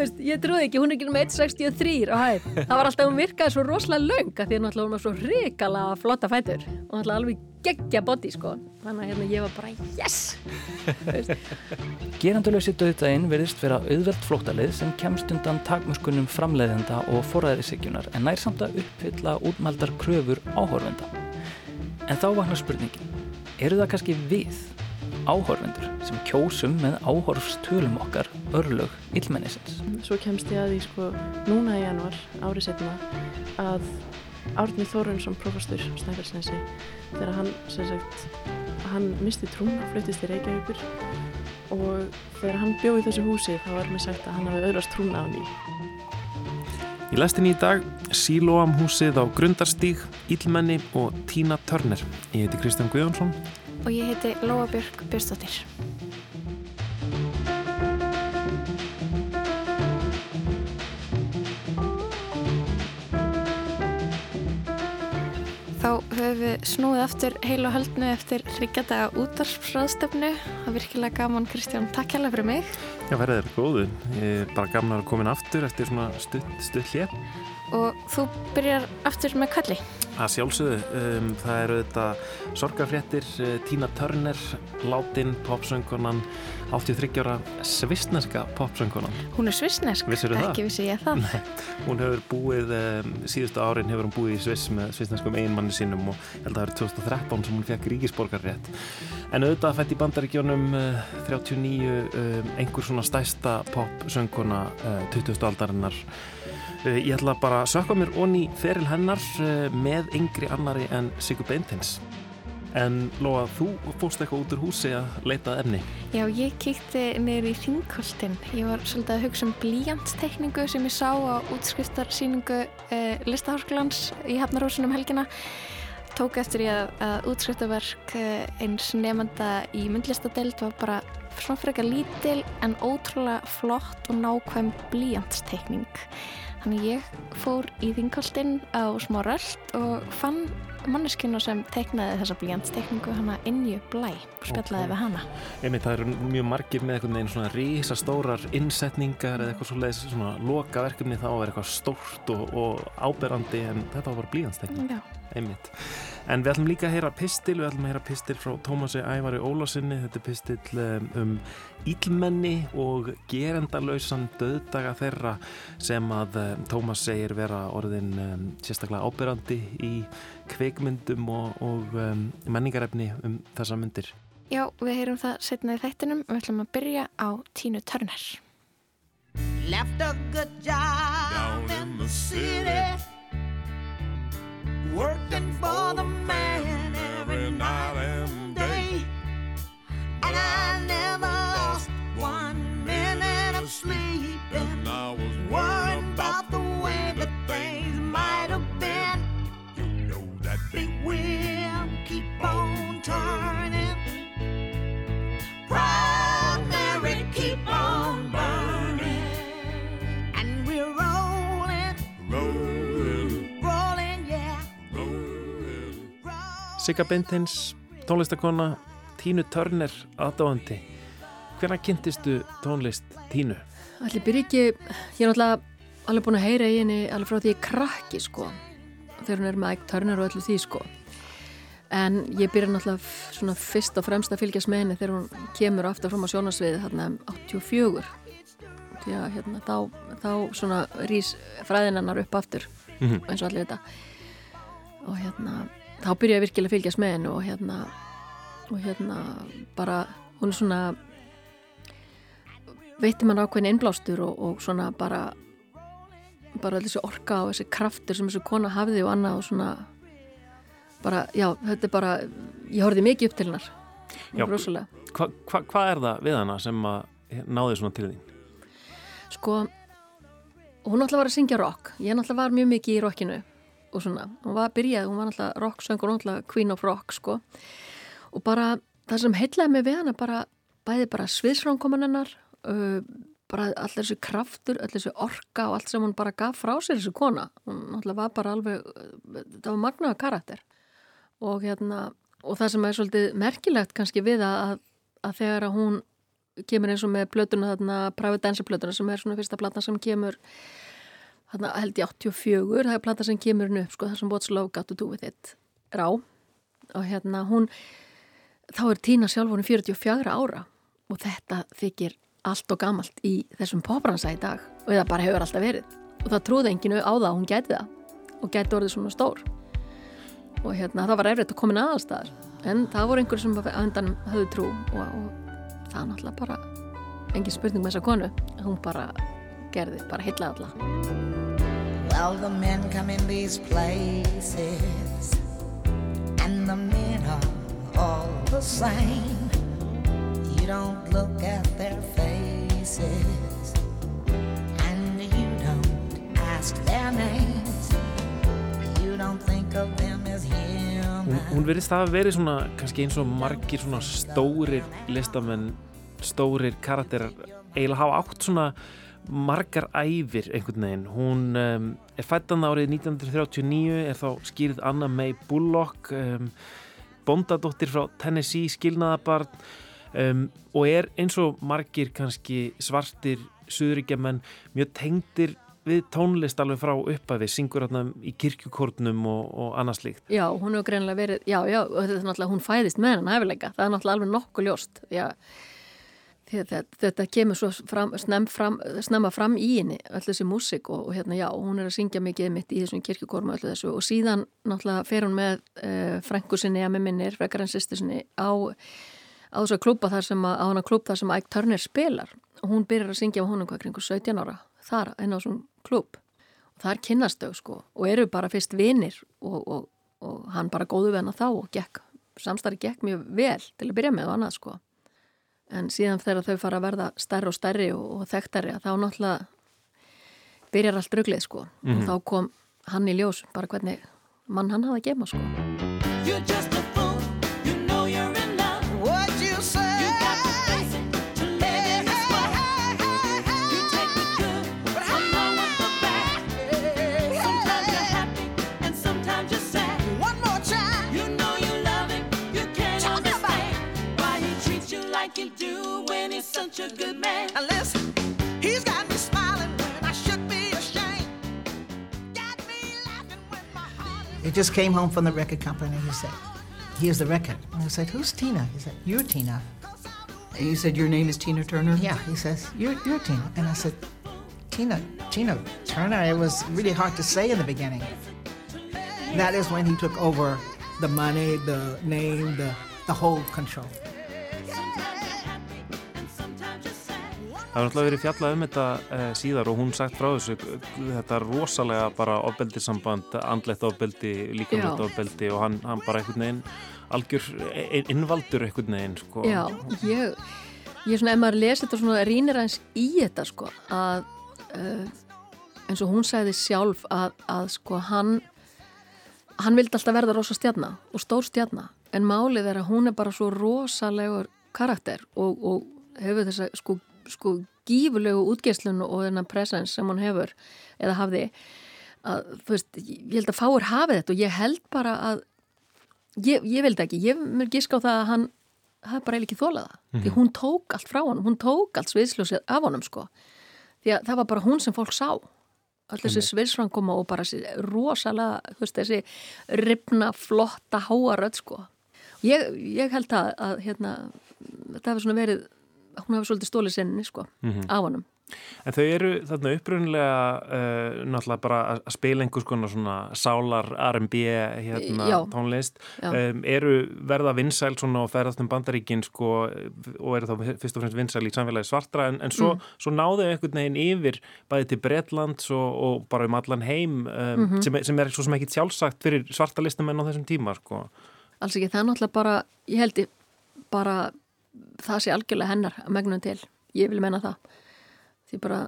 veist, ég trúði ekki, hún er ekki um 1.63 á hæð. Það var alltaf, hún virkaði svo rosalega laung að því að hún var svo hrikala flotta fætur og náttúrulega alveg geggja body sko. Þannig að hérna ég var bara yes! Geranduleysi döðdægin verðist vera auðvelt flóttalið sem kemst undan takmuskunum framleiðenda og forræðisíkjunar en nær samt að uppfylla útmældar kröfur áhorfenda. En þá vaknar spurningin, eru það kannski við, áhorfendur, sem kjósum með áhorfstölum okkar örlög illmennisins? Svo kemst ég að því sko núna í januar, árið setna, að Árni Þórunnsson, profestur Snæfellsnesi, þegar hann, sem sagt, hann misti trúna, fluttist í Reykjavíkur og þegar hann bjóð í þessu húsi þá var mér sagt að hann hafi öðrast trúna á ný. Í lestin í dag Sílóam húsið á Grundarstíg, Ílmenni og Tína Törner. Ég heiti Kristján Guðjónsson. Og ég heiti Lóa Björk Björnstóttir. Þá höfum við snúið aftur heil og höldnu eftir hryggjadaga útvarsfráðstöfnu. Það er virkilega gaman Kristján, takk hella fyrir mig. Já, verðið er góðu. Ég er bara gaman að koma aftur eftir svona stutt, stutt hér. Og þú byrjar aftur með kvalli. Að sjálfsögðu, um, það eru þetta sorgafréttir, uh, Tína Törner, Látin, popsöngunan, 83 ára svistneska popsöngunan. Hún er svistnesk, ekki vissi ég það. Nei, hún hefur búið, um, síðustu árin hefur hún búið í Sviss með svistneskum einmanni sínum og held að það eru 2013 sem hún fekk ríkisborgarrétt. En auðvitað fætt í bandaríkjónum uh, 39 um, einhver svona stæsta popsönguna uh, 20. aldarinnar Ég ætla bara að sökka mér onni feril hennar með yngri annari en Sigur Beintins. En Lóa, þú fórst eitthvað út úr húsi að leitað efni. Já, ég kíkti neyri í Ringholtin. Ég var svolítið að hugsa um blíjantstekningu sem ég sá á útskristarsýningu eh, Listahásklans í Hafnarhúsunum helgina. Tók eftir ég að, að útskristaverk eins nefnda í myndlistadelt var bara svona frekar lítil en ótrúlega flott og nákvæm blíjantstekning. Þannig ég fór í þingoltinn á smá röld og fann manneskinu sem teiknaði þessa blíjantstekningu hana innju blæ og spjallaði okay. við hana. Einmitt, það eru mjög margir með einhvern veginn svona rísastórar innsetningar eða eitthvað svo leiðis svona loka verkefni þá er eitthvað stórt og, og áberandi en þetta var bara blíjantstekning. Já. Einmitt. En við ætlum líka að heyra pistil, við ætlum að heyra pistil frá Tómasi Ævari Ólásinni, þetta er pistil um ílmenni og gerendalausan döðdaga þeirra sem að um, Tómas segir vera orðin um, sérstaklega ábyrrandi í kveikmyndum og, og um, menningarefni um þessa myndir. Já, við heyrum það setna í þættinum og við ætlum að byrja á Tínu Törner. Left a good job down in the city Working for the man every night and day. And I never lost one Sigga Bentins, tónlistakonna, Tínu Törner, aðdáðandi. Hvernig kynntistu tónlist Tínu? Allir byrja ekki, ég er náttúrulega alveg búin að heyra í henni alveg frá því ég krakki sko. Þegar hún er með ægt törnir og öllu því sko. En ég byrja náttúrulega svona fyrst og fremst að fylgjast með henni þegar hún kemur aftur fram á sjónasviði hérna 84. Því að hérna þá, þá svona rýs fræðinannar upp aftur Mm -hmm. eins og allir þetta. Og hérna þá byrja ég virkilega að fylgjast með henni og hérna og hérna bara hún er svona veitir mann ákveðin innblástur og, og svona bara bara þessi orka og þessi kraftur sem þessi kona hafiði og annað og svona bara, já, þetta er bara ég horfið mikið upp til hennar. Hvað hva, hva er það við hana sem að náði svona til þín? sko hún náttúrulega var að syngja rock. Ég náttúrulega var mjög mikið í rockinu og svona, hún var að byrja, hún var náttúrulega rocksöngur, náttúrulega queen of rock sko. Og bara það sem heitlaði mig við hana bara, bæði bara sviðsframkoman hennar uh, bara allir þessi kraftur, allir þessi orka og allt sem hún bara gaf frá sér þessi kona. Hún náttúrulega var bara alveg það var magnaða karakter. Og hérna og það sem er svolítið merkilegt kannski við að, að þegar að hún kemur eins og með plötuna þarna, Private Dancer plötuna sem er svona fyrsta platan sem kemur þarna held ég 84, það er platan sem kemur henni upp sko, það sem What's Love Got to Do With It rá og hérna hún þá er Tína sjálf hún 44 ára og þetta þykir allt og gamalt í þessum popransa í dag. Og það bara hefur alltaf verið. Og það trúði enginu á það að hún gæti það. Og gæti orðið svona stór. Og hérna það var erfitt að koma inn aðalstaðar. En það voru einhverjum sem að undan höfðu trú og, og það er náttúrulega bara engin spurning með þessa konu. Hún bara gerði, bara heilla alla Well, the men come in these places, and the men are all the same. You don't look at their faces, and you don't ask their names. You don't think of them as Hún, human. hún verðist það að verið svona kannski eins og margir svona stórir listamenn, stórir karakterar eiginlega hafa átt svona margar æfir einhvern veginn. Hún um, er fættan árið 1939, er þá skýrið Anna May Bullock, um, bondadóttir frá Tennessee, skilnaðabarn um, og er eins og margir kannski svartir suðuríkjaman mjög tengdir við tónlist alveg frá uppafi, syngur hérna í kirkjukórnum og, og annað slíkt. Já, hún hefur greinlega verið, já, já, þetta er náttúrulega, hún fæðist með hennan hæfileika, það er náttúrulega alveg nokkuð ljóst, já, þetta, þetta kemur svo fram, snem fram, snemma fram í henni, öll þessi músik og, og hérna, já, hún er að syngja mikið mitt í þessum kirkjukormu og öllu þessu. Og síðan náttúrulega fer hún með uh, frængu sinni, að með minnir, frekar en sýstu sinni, á, á þessu klúpa þar sem að, á hana klúb þar sem Ike Turner spilar. Og hún byrjar að syngja á honum hvað kringu 17 ára, þar, inn á þessum klúb og þar kynnast þau sko og eru bara fyrst vinir og, og, og hann bara góðu við hana þá og samstarri gekk mjög vel til að byrja með og annað sko en síðan þegar þau fara að verða stærri og stærri og, og þekktari að þá náttúrulega byrjar allt ruglið sko. Og þá kom hann í ljós bara hvernig mann hann hafði að gema sko he do when he's such a good man. Now listen, he's got me smiling when I should be ashamed. Got me laughing when my heart. He just came home from the record company. He said, "Here's the record." And I said, "Who's Tina?" He said, "You're Tina." And you said your name is Tina Turner? Yeah. He says, "You're you're Tina." And I said, "Tina, Tina Turner." It was really hard to say in the beginning. That is when he took over the money, the name, the the whole control. Það var náttúrulega verið fjallað um þetta uh, síðar og hún sagt frá þessu þetta rosalega bara ofbeldissamband andlegt ofbeldi, líkamlegt Já. ofbeldi og hann, hann bara einhvern veginn algjör ein- innvaldur einhvern veginn sko. Já, ég, ég svona, ef maður lesi þetta svona rínir aðeins í þetta sko, að uh, eins og hún sagði sjálf að, að sko hann hann vildi alltaf verða rosa stjarna og stór stjarna, en málið er að hún er bara svo rosalegur karakter og, og hefur þessa sko, sko gífulegu útgeislun og þennan presens sem hún hefur eða hafði að, veist, ég held að fáir hafið þetta og ég held bara að ég, ég vildi ekki, ég mér giska á það að hann hafði bara ekki þólað það. Því hún tók allt frá honum, hún tók allt sviðsljósið af honum sko. Því að það var bara hún sem fólk sá. All þessi sviðsframkoma og bara þessi rosalega, veist, þessi ripna, flotta, háaröð sko. Ég, ég held að, að hérna, þetta hefur svona verið hún hefur svolítið stólið sinni sko af honum En þau eru þarna upprunlega uh, náttúrulega bara að spila einhvers konar svona sálar R&B hérna, Já. tónlist Já. um, eru verða vinsæl svona og ferðast um bandaríkin sko og eru þá fyrst og fremst vinsæl í samfélagi svartra en, en svo, Mm. svo náðu einhvern veginn yfir bæði til Bretlands og, og bara um allan heim um, Mhm. sem, er- sem er svo sem ekki sjálfsagt fyrir svarta listamenn á þessum tíma sko alls ekki, það er náttúrulega bara ég held ég bara það sé algjörlega hennar að megnum til. Ég vil menna það. Bara,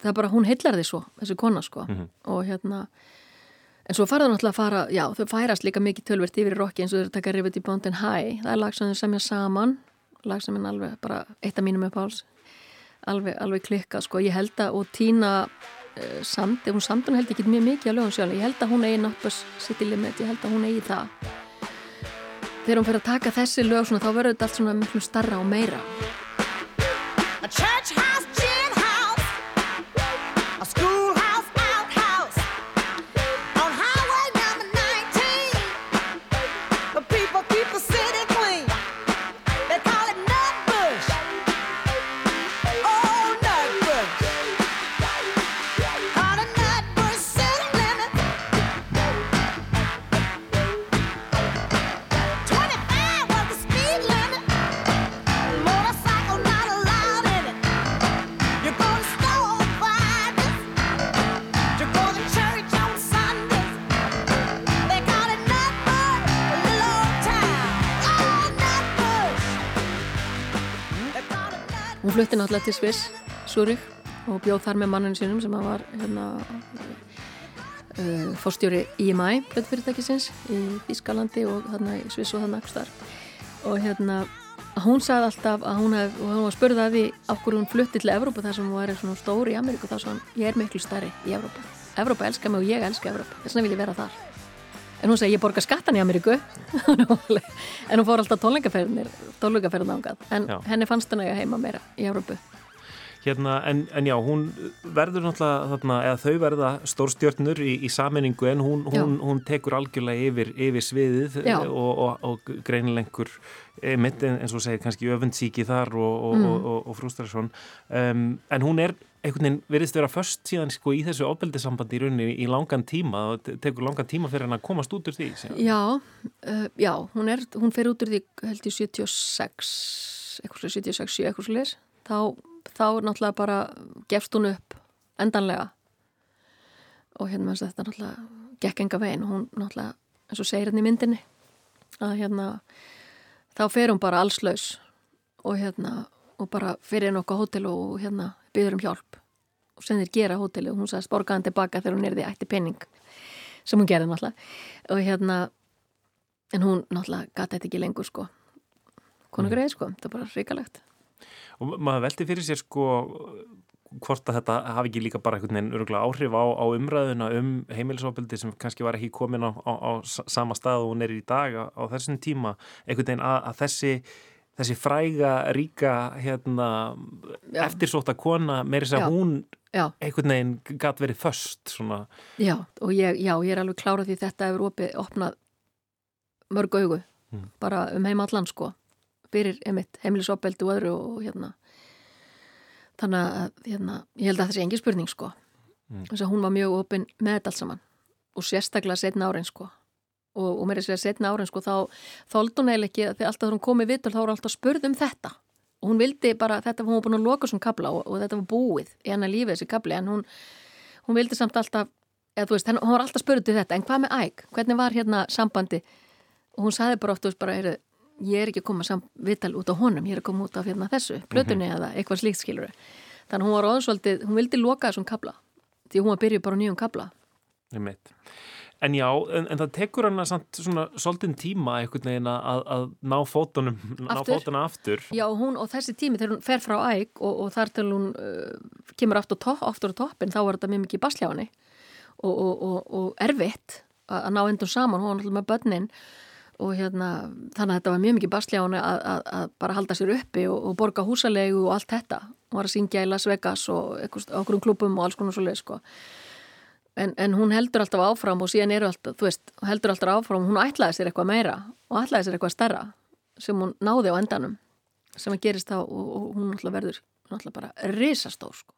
það er bara, hún heillar því svo þessi kona sko. Og hérna en svo farða náttúrulega að fara já, þau færast líka mikið tölvert yfir í rocki eins og þau að taka Rivet í Mountain High. Það er lag sem þau semja saman. Lag sem er alveg bara eitt af mínum uppáhals alveg, alveg klikkað sko. Ég held að, og Tína uh, samt, hún samt hún held ekki mjög mikið á lögum sjálf. Ég held að hún eigi Notbus City Limit. Ég held að hún eigi það þegar hún fer að taka þessi lög svona, þá verður þetta allt svona miklu starra og meira. Náttúrulega til Sviss, Súrik og bjóð þar með manninu sínum sem var hérna uh, fórstjóri IMI hlutfyrirtækisins í Þískalandi og þarna í Sviss og þarna ekstar og hérna hún sagði alltaf að hún hef, hún var spurðið að því af hverju hún flutti til Evrópa þar sem hún var svona stóri í Ameríku þá sagði hún, ég er miklu stærri í Evrópa Evrópa elskar mig og ég elska Evrópa þess vegna vil ég vera þar en hún segi ég borga skattan í Ameríku en hún fór alltaf tónleikaferðinir tónleikaferðin ángað en Já. henni fannst henni að heima meira í Evrópu Hérna, en, en já, hún verður náttúrulega þarna, eða þau verða stórstjörnur í, í saminningu en hún, hún, hún tekur algjörlega yfir, yfir sviðið Já. og, og, og greinilengur mitt eins og segir kannski öfundsíki þar og, og, Mm. og, og, og frústrasson um, en hún er einhvern veginn verðist vera först síðan sko í þessu ofbeldisambandi í rauninni í langan tíma og te- tekur langan tíma fyrir hann að komast út úr því sem- Já, uh, já, hún er hún fer út úr því held í 76 eitthvað svo 76, 7 eitthvað leis þá, þá náttúrulega bara gefst hún upp endanlega. Og hérna með þetta náttúrulega gekk enga veginn. Og hún náttúrulega eins og segir hérna í myndinni að hérna þá fer hún bara allslaus. Og hérna og bara fyrir inn okkar hótel og hérna byður um hjálp. Og sem þeir gera hóteli og hún sagði borgaðan tilbaka þegar hún er því ætti penning sem hún gerði náttúrulega. Og hérna en hún náttúrulega gata þetta ekki lengur sko. Konu greið sko, þetta er bara ríkalegt og maður veldi fyrir sér sko hvort að þetta hafi ekki líka bara einhvern veginn örgulega áhrif á, á umræðuna um heimilisofbeldi sem kannski var ekki komin á, á, á sama stað og hún er í dag á, á þessum tíma. Einhvern veginn að, að þessi þessi fræga, ríka hérna, Já. eftirsótta kona meiri sem Já. hún Já, einhvern veginn gatt verið svona, já, og ég, já, ég er alveg klára því þetta hefur opið, opnað mörg augu Mm. bara um heim allan sko fyrir einmitt heimilisopeldi og öðru og hérna þannig að hérna, ég held að það sé engin spurning sko Mm. þess að hún var mjög opin með þetta allt saman og sérstaklega setna árin sko og, og mér er að segja setna árin sko þá þóldi hún eiginlega ekki að þegar alltaf þegar hún kom í vitul þá var alltaf spurð um þetta. Og hún vildi bara, þetta hún var búin að loka svona kabla og, og þetta var búið í hennar lífið þessi kabli en hún, hún vildi samt alltaf eða þú veist, henn- hún var alltaf spurð til þetta en hvað með æg, hvernig var hérna sambandi? Og hún sagði bara oft, þú veist, bara heyrðu, ég er ekki að koma sam vital út á honum, ég er að koma út af hérna þessu plötunni eða eitthvað slíkt skilur þannig að hún var óðansvöldið, hún vildi loka þessum kabla því hún var að byrja bara á nýjum kabla einmitt En já, en, en það tekur hana samt svona svolítinn tíma einhvern veginn að, að ná fótunum, ná fótuna aftur. Já, hún og þessi tími þegar hún fer frá æg og, og þar til hún uh, kemur aftur, á toppin, þá var þetta mjög mikið henni og, og, og, og erfitt að, að ná endur saman, hún var náttúrulega með börnin og hérna, þannig að þetta var mjög mikið henni að, að, að bara halda sér uppi og, borga húsalegu og allt þetta hún var að syngja í Las Vegas og okkur um klubum og alls konar svo leið sko. En, en hún heldur alltaf áfram og síðan eru alltaf, þú veist, heldur alltaf áfram hún ætlaði sér eitthvað meira og ætlaði sér eitthvað stærra sem hún náði á endanum sem að gerist þá og, og hún náttúrulega verður náttúrulega bara risastór sko.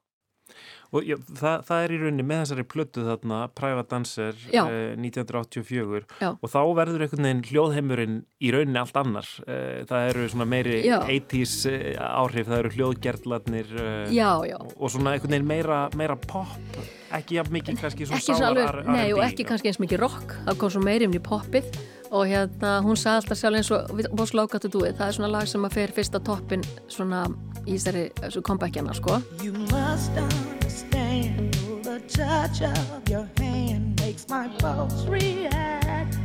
Og já, það, það er í rauninni með þessari plötu þarna, Private Dancer eh, 1984 Já. og þá verður einhvern veginn hljóðheimurinn í rauninni allt annar. Eh, það eru svona meiri Já. 80s eh, áhrif, það eru hljóðgerðlarnir eh, og svona einhvern veginn meira, meira pop, ekki mikið kannski svona sálar alveg, nei og ekki kannski eins mikið rock, það kom svo meiri um í poppið og hérna hún sagði alltaf sjálf eins og Boss Lókat og Dúið, það er svona lag sem að fer fyrst á toppin svona í þessari þessu comebackjana sko You must understand the touch of your hand makes my pulse react.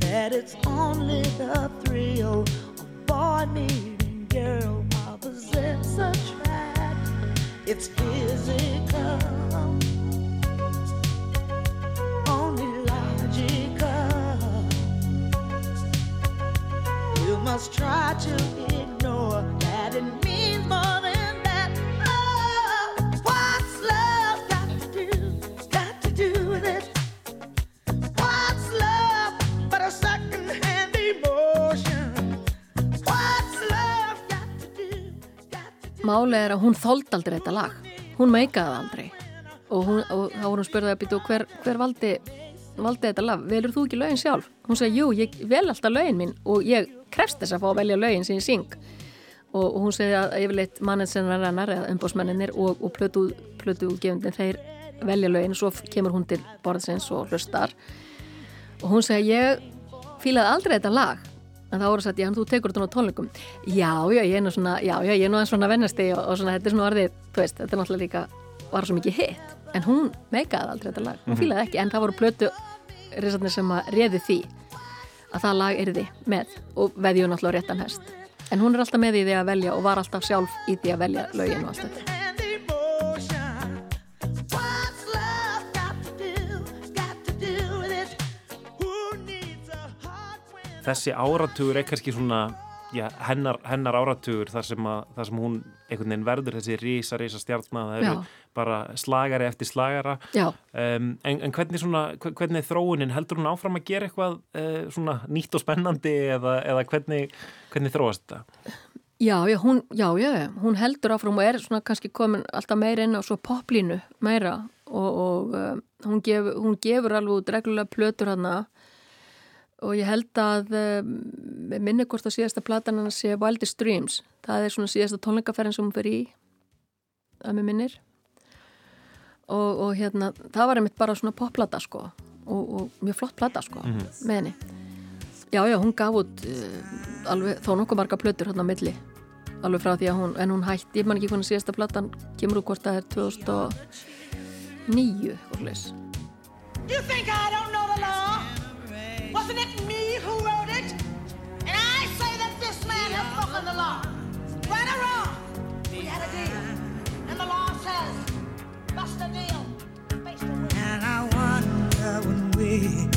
That it's only the thrill of boy meeting girl opposites attract. It's physical, must try to ignore that it means more than that. Oh, what's love got to do? Got to do with it. What's love but a second-hand emotion? What's love got to do? Got to do. Máli er að hún þóld aldrei þetta lag hún meikaði aldrei og, hún, og þá voru hún spurði að býta hver, hver valdi, valdi þetta lag velur þú ekki lögin sjálf? Hún segi, jú, ég vel alltaf lögin mín og ég krefst þess að fá að velja lögin sem ég syng. Og, og hún segi að yfirleitt mannensennarinnar eða umbósmenninir og, og plötu, plötu gefundin þeir velja lögin og svo kemur hún til borðsins og hlustar. Og hún segi ég fílaði aldrei þetta lag. En þá voru já, en þú tekur þetta nú tónleikum. Já, já, ég er nú svona, já, já, ég er nú svona vennasti og, og svona, þetta er svona orðið þú veist, þetta er náttúrulega líka, var svo mikið hitt en hún meikaði aldrei þetta lag. Hún fílaði ekki, en það voru plötu risarnir sem að reði því að það lag erði með og veðju náttúrulega á réttan hest. En hún er alltaf með í því að velja og var alltaf sjálf í því að velja lögin og allt þetta. Þessi áratugur er kannski svona já, hennar, hennar áratugur þar sem, að, þar sem hún einhvern veginn verður þessi rísa, rísa stjartna það eru bara slagari eftir slagara. Um, en, en hvernig, svona, hve- hvernig er þróunin? Heldur hún áfram að gera eitthvað uh, svona nýtt og spennandi eða, eða hvernig, hvernig þróast þetta? Já, já, hún, já, já, hún heldur áfram og er svona kannski komin alltaf meira inn á svo poplínu meira og, og um, hún, gef, hún gefur alveg reglulega plötur hana og ég held að með minni hvort að síðasta platan hann sé Wildest Dreams, það er svona síðasta tónleikaferðin sem hún fer í að með minnir. Og, og hérna, það var einmitt bara svona popplata sko. Og, og mjög flott plata sko með henni. Já, já, hún gaf út uh, alveg þó nokkuð marga plötur hérna á milli. Alveg frá því að hún, en hún hætti ég man ekki hvernig síðasta platan kemur úr hvort það er 2009 og hlis. You think I don't know the law? Wasn't it me who wrote it? And I say that this man has broken the law. Right or wrong? We had a deal. And the law says, bust a deal. And I wonder when we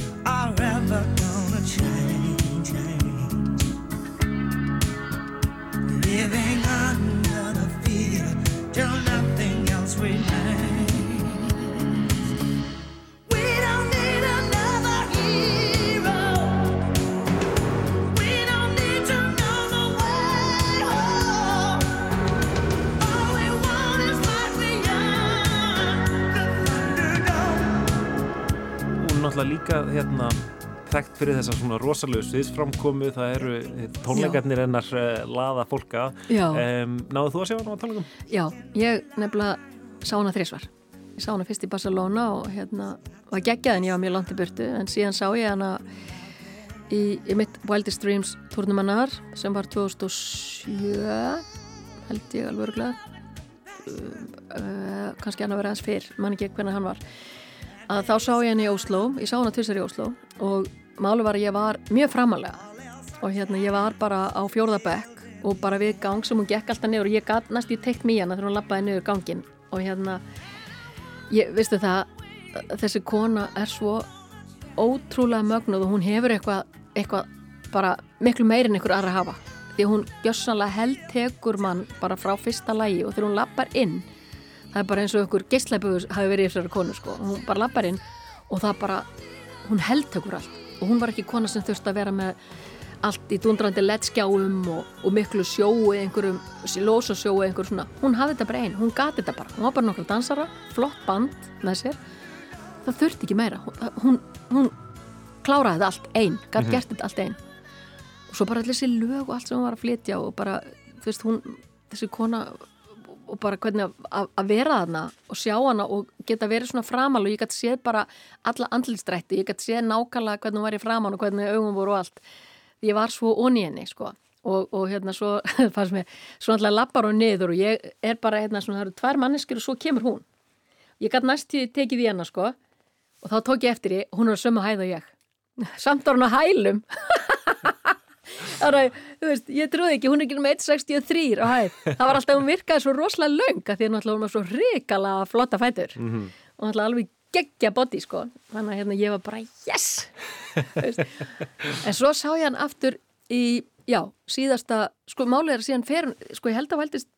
líka hérna þekkt fyrir þessa svona rosalegu sviðsframkomu. Það eru tónleikarnir hennar uh, laða fólka um, Náðu þú að sjá hann á tónleikum? Já, ég nefnilega sá hana þrísvar. Ég sá hana fyrst í Barcelona og hérna var geggjað en ég var mjög langt í burtu. En síðan sá ég hana í, í mitt Wildest Dreams turnumannar sem var 2007 held ég alveg örglega uh, kannski hann að vera aðeins fyrr mann ekki hvernig hann var að þá sá ég hann í Oslo ég sá hana tvisar í Oslo og málu var að ég var mjög framalega og hérna ég var bara á fjórðabekk og bara við gang sem hún gekk alltaf niður og ég gat næst í teikt mýjana þegar hún lappaði niður gangin og hérna ég, veistu það þessi kona er svo ótrúlega mögnuð og hún hefur eitthvað eitthvað bara miklu meir en ykkur aðra hafa. Því hún gjössanlega held tekur mann bara frá fyrsta lægi og þegar hún lappar inn það er bara eins og ykkur geistleböður hafi verið í þessari konu sko. Og hún bara lappar inn og það bara hún held tekur allt. Og hún var ekki kona sem þurfti að vera með allt í dundrandi lettskjáum og, og miklu sjói, einhverjum lósasjói, einhverjum svona, hún hafði þetta bara einn hún gati þetta bara, hún var bara nokkuð dansara flott band með sér. Það þurfti ekki meira, hún, hún, kláraði þetta allt einn gæti gert þetta allt einn og svo bara allir þessi lög og allt sem hún var að flytja og bara, þú veist, hún þessi kona og bara hvernig að, að, vera þarna og sjá hana og geta verið svona framal og ég gæti séð bara alla andlistrætti, ég gæti séð nákvæmlega hvernig hún var í framan og hvernig augum voru og allt. Ég var svo onni henni sko. Og, og hérna svo fannst mér svo alltaf lappar hún niður og ég er bara hérna svona það eru tvær manneskir og svo kemur hún. Ég gæti næst í tekið í hana sko og þá tók ég eftir því, hún er að sömu hæð og ég. Samt var hún að hælum Þannig, þú veist, ég trúði ekki, hún er ekki um 1.63 á hæð. Það var alltaf, hún virkaði svo rosalega löng að því að hún var svo hrikala flotta fætur og náttúrulega alveg geggja body, sko. Þannig að hérna, ég var bara, yes! En svo sá ég hann aftur í, já, síðasta, sko, málið er að síðan fer, sko, ég held að vældist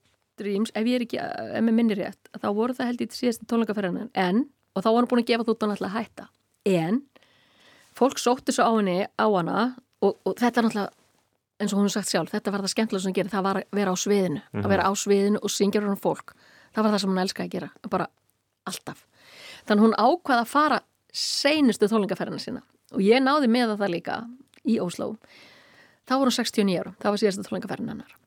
Dreams, ef ég er ekki, ef mér minnir rétt, þá voru það held í síðasta tónleikaferðin en, og þá var hann búin að gefa þú þannig að hætta. En, fólk sóttu svo á henni, á hana og, og þetta er náttúrulega eins og hún er sagt sjálf, þetta var það skemmtilega sem hún gerir það var að vera á sviðinu, að vera á sviðinu og syngja hún fólk, það var það sem hún elskaði að gera bara alltaf. Þannig hún ákvaða að fara seinustu tónlingaferðina sína. Og ég náði með það líka í Ósló. Þá voru hún 69 ára, það var síðastu tónlingaferðin hennar.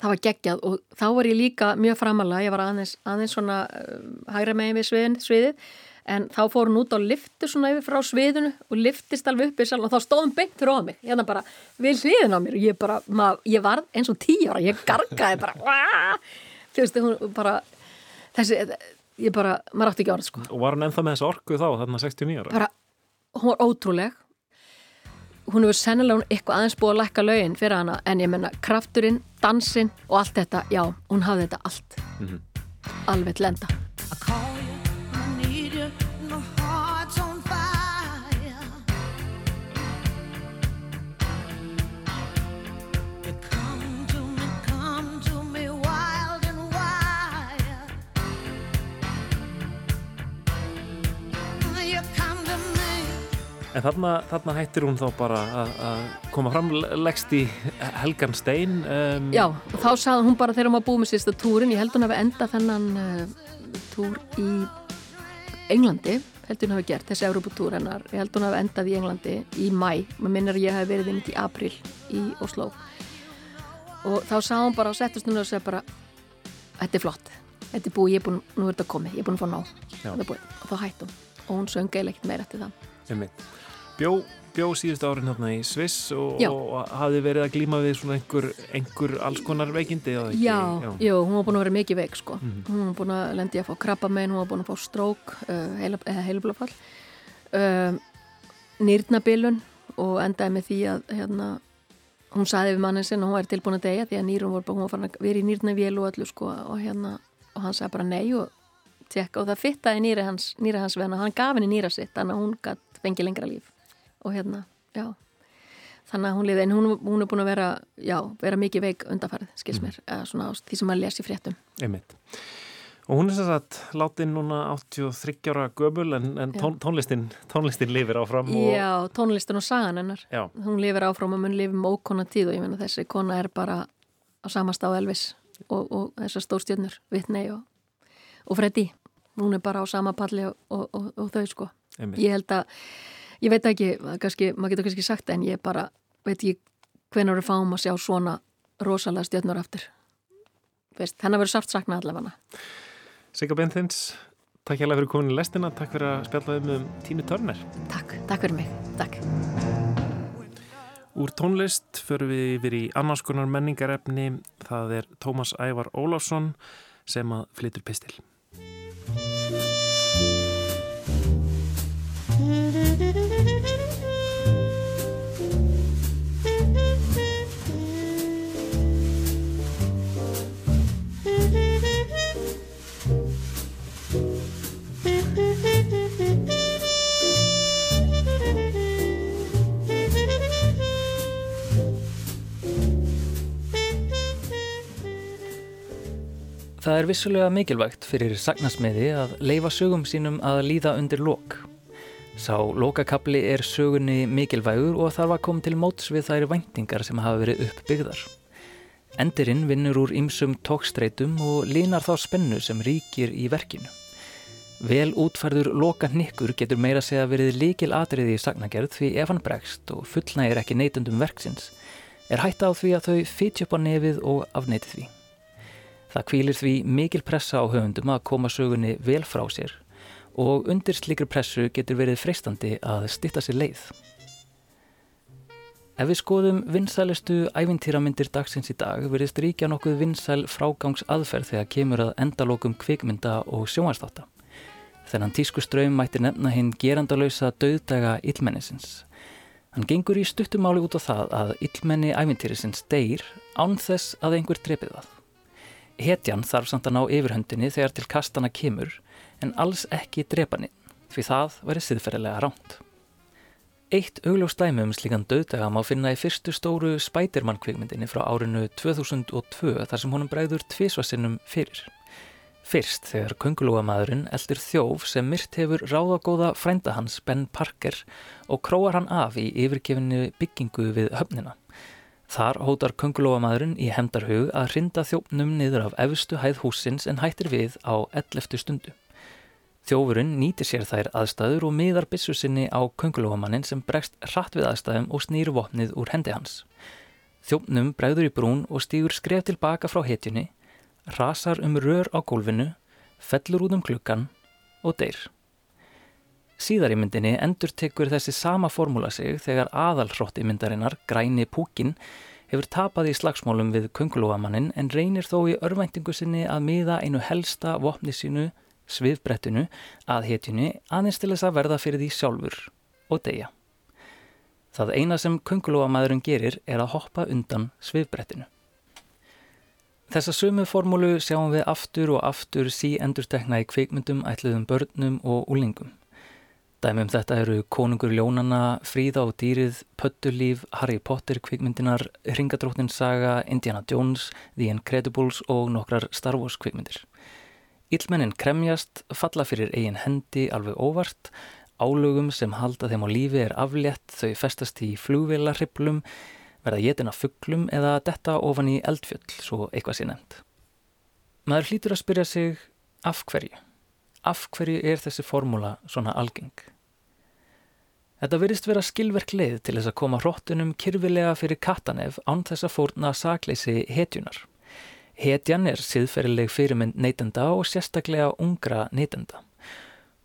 Það var geggjað og þá var ég líka mjög framalega, ég var aðeins, aðeins svona uh, hægra megin við sviðin, sviðið en þá fór hún út á liftu svona yfir frá sviðinu og liftist alveg upp í sal og þá stóðum beint fyrir á mig. Hérna bara við hliðin á mér. Og ég bara, mað, ég varð eins og tíu ára, ég gargaði bara þú veist, hún bara þessi, ég bara, maður átti ekki orð sko. Og var hann ennþá með þessa orku þá, þarna 69 ára? bara, hún var ótrúleg. Hún hefur sennilega hún eitthvað aðeins búið að lækka lögin fyrir hana. En ég menna krafturinn, dansinn og allt þetta, já, hún hafði þetta allt. Alveg til enda. I En þarna, þarna hættir hún þá bara að, koma fram leggst í Helgan Stein um, Já, og þá sagði hún bara þegar hún var búið með sérsta túrin, ég held hún hafi endað þennan uh, túr í Englandi, held hún hafi gert þessi Európutúr hennar, ég held hún hafi endað í Englandi í mæ, maður minnir að ég hafi verið inn í april í Oslo og þá sagði hún bara settist hún og segði bara þetta er flott, þetta er búið, ég er búin nú er þetta komið, ég er búin að fá ná. Þetta er búið. og þá hætti hún. Og hún söng eiginlega ekkert meira eftir það. Einmitt. Bjó, bjó síðustu árin hérna í Sviss og, Já. og hafði verið að glíma við svona einhver, einhver alls konar veikindi eða ekki? Já, jú, hún var búin að vera mikið veik sko. Mhm. hún var búin að lendi að fá krabbamein hún var búin að fá strók uh, heila, eða heilablófall uh, nýrnabilun og endaði með því að hérna, hún saði við mannin sinn að hún væri tilbúin að deyja því að nýrun voru bara, hún var farin að vera í nýrnavél og öllu sko og hérna, og hann sagði bara nei og tjekka og það fittaði nýri hans, nýri hans hann gaf henni nýra sitt þannig að hún gætt fengið lengra líf og hérna, já. Þannig að hún liði, en hún, hún er búin að vera já, vera mikið veik undanfærið, skils mér eða svona því sem maður lesi fréttum. Einmitt. Og hún er sem sagt látin núna 83 ára gömul en, en tón, tónlistin, tónlistin lifir áfram og, Já, tónlistin og sagan hennar. Já. hún lifir áfram og mun lifir með ókona tíð og ég meina þessi kona er bara á samast á Elvis og, og þessar stórstjörnur Whitney og, og Freddie. Hún er bara á sama palli og, og, og, og þau sko. Einmitt. ég held að, ég veit ekki kannski, maður getur kannski sagt en ég bara veit ekki hvenær við fáum að sjá svona rosalega stjörnur aftur Veist, hennar verður sárt sakna allavega Sigga Bentins, takk hérlega fyrir komin í lestina, takk fyrir að spjalla um um Tínu Törner. Takk, takk fyrir mig, takk Úr tónlist förum við yfir í annars konar menningarefni, það er Tómas Ævar Ólafsson sem að flytur pistil. Það er vissulega mikilvægt fyrir sagnasmiði að leifa sögum sínum að líða undir lok. Sá lokakabli er sögunni mikilvægur og þarf að koma til móts við þær væntingar sem hafa verið uppbyggðar. Endirinn vinnur úr ýmsum tókstreitum og línar þá spennu sem ríkir í verkinu. Vel útfærður loka hnykkur getur meira segja verið líkil atriði í sagnagerð því ef hann bregst og fullnægir ekki neytundum verksins er hætta á því að þau á nefið og afneiti því. Það kvílir því mikil pressa á höfundum að koma sögunni vel frá sér og undir slikri pressu getur verið freistandi að stitta sér leið. Ef við skoðum vinsælustu ævintýramyndir dagsins í dag verðist ríkja nokkuð vinsæl frágangs aðferð þegar kemur að endalokum kvikmynda og sjónvarsþátta. Þennan tískuströym mætti nefna hinn gerandalösa döðdaga illmennisins. Hann gengur í stuttumáli út á það að illmenni ævintýrisins deyr án þess að einhver drepið það. Hetjan þarf samt að ná yfirhöndinni þegar til kastana kemur en alls ekki drepaninn því það væri siðferðilega ránt. Eitt augljóst dæmi um slíkan döðdaga má finna í fyrstu stóru Spiderman kvikmyndinni frá árinu 2002 þar sem honum bregður tvísvarsinnum fyrir. Fyrst þegar köngulóamadurinn eldur þjóf sem myrt hefur ráðagóða frænda hans Ben Parker og króar hann af í yfirgefinni byggingu við höfnina. Þar hótar köngulóamadurinn í hemdarhug að hrinda þjófnum niður af efstu hæð húsins en hættir við á 11. stundu. Þjófurinn nýtir sér þær aðstæður og miðar byssu sinni á köngulóamannin sem bregst hratt við aðstæðum og snýr vopnið úr hendi hans. Þjófnum bregður í brún og stýgur skref tilbaka frá hetjunni, rasar um rör á gólfinu, fellur út um klukkan og deyr. Síðar í myndinni endur tekur þessi sama formúla sig þegar aðalhrótti myndarinnar, græni púkin, hefur tapað í slagsmálum við köngulóamannin en reynir þó í örvæntingu sinni að miða einu helsta vopni sínu, svifbrettinu, að hetjunni aðeins til þess að verða fyrir því sjálfur og deyja. Það eina sem köngulóamæðurinn gerir er að hoppa undan svifbrettinu. Þessa sömu formúlu sjáum við aftur og aftur sí endurtekna í kveikmyndum, ætluðum börnum og úlingum. Dæmum þetta eru Konungur Ljónana, Fríða og dýrið, Pöttulíf, Harry Potter kvikmyndinar, Ringadróttin saga, Indiana Jones, The Incredibles og nokkrar Star Wars kvikmyndir. Íllmennin kremjast, falla fyrir eigin hendi alveg óvart, álögum sem halda þeim á lífi er aflétt, þau festast í flugvélarriplum, verða getin af fugglum eða detta ofan í eldfjöll, svo eitthvað sé nefnd. Maður hlýtur að spyrja sig af hverju? Af hverju er þessi formúla svona algeng? Þetta virðist vera skilverk leið til þess að koma hróttunum kyrfilega fyrir kattanef án þess að fórna sakleysi hetjunar. Hetjan er siðferileg fyrirmynd neytenda og sérstaklega ungra neytenda.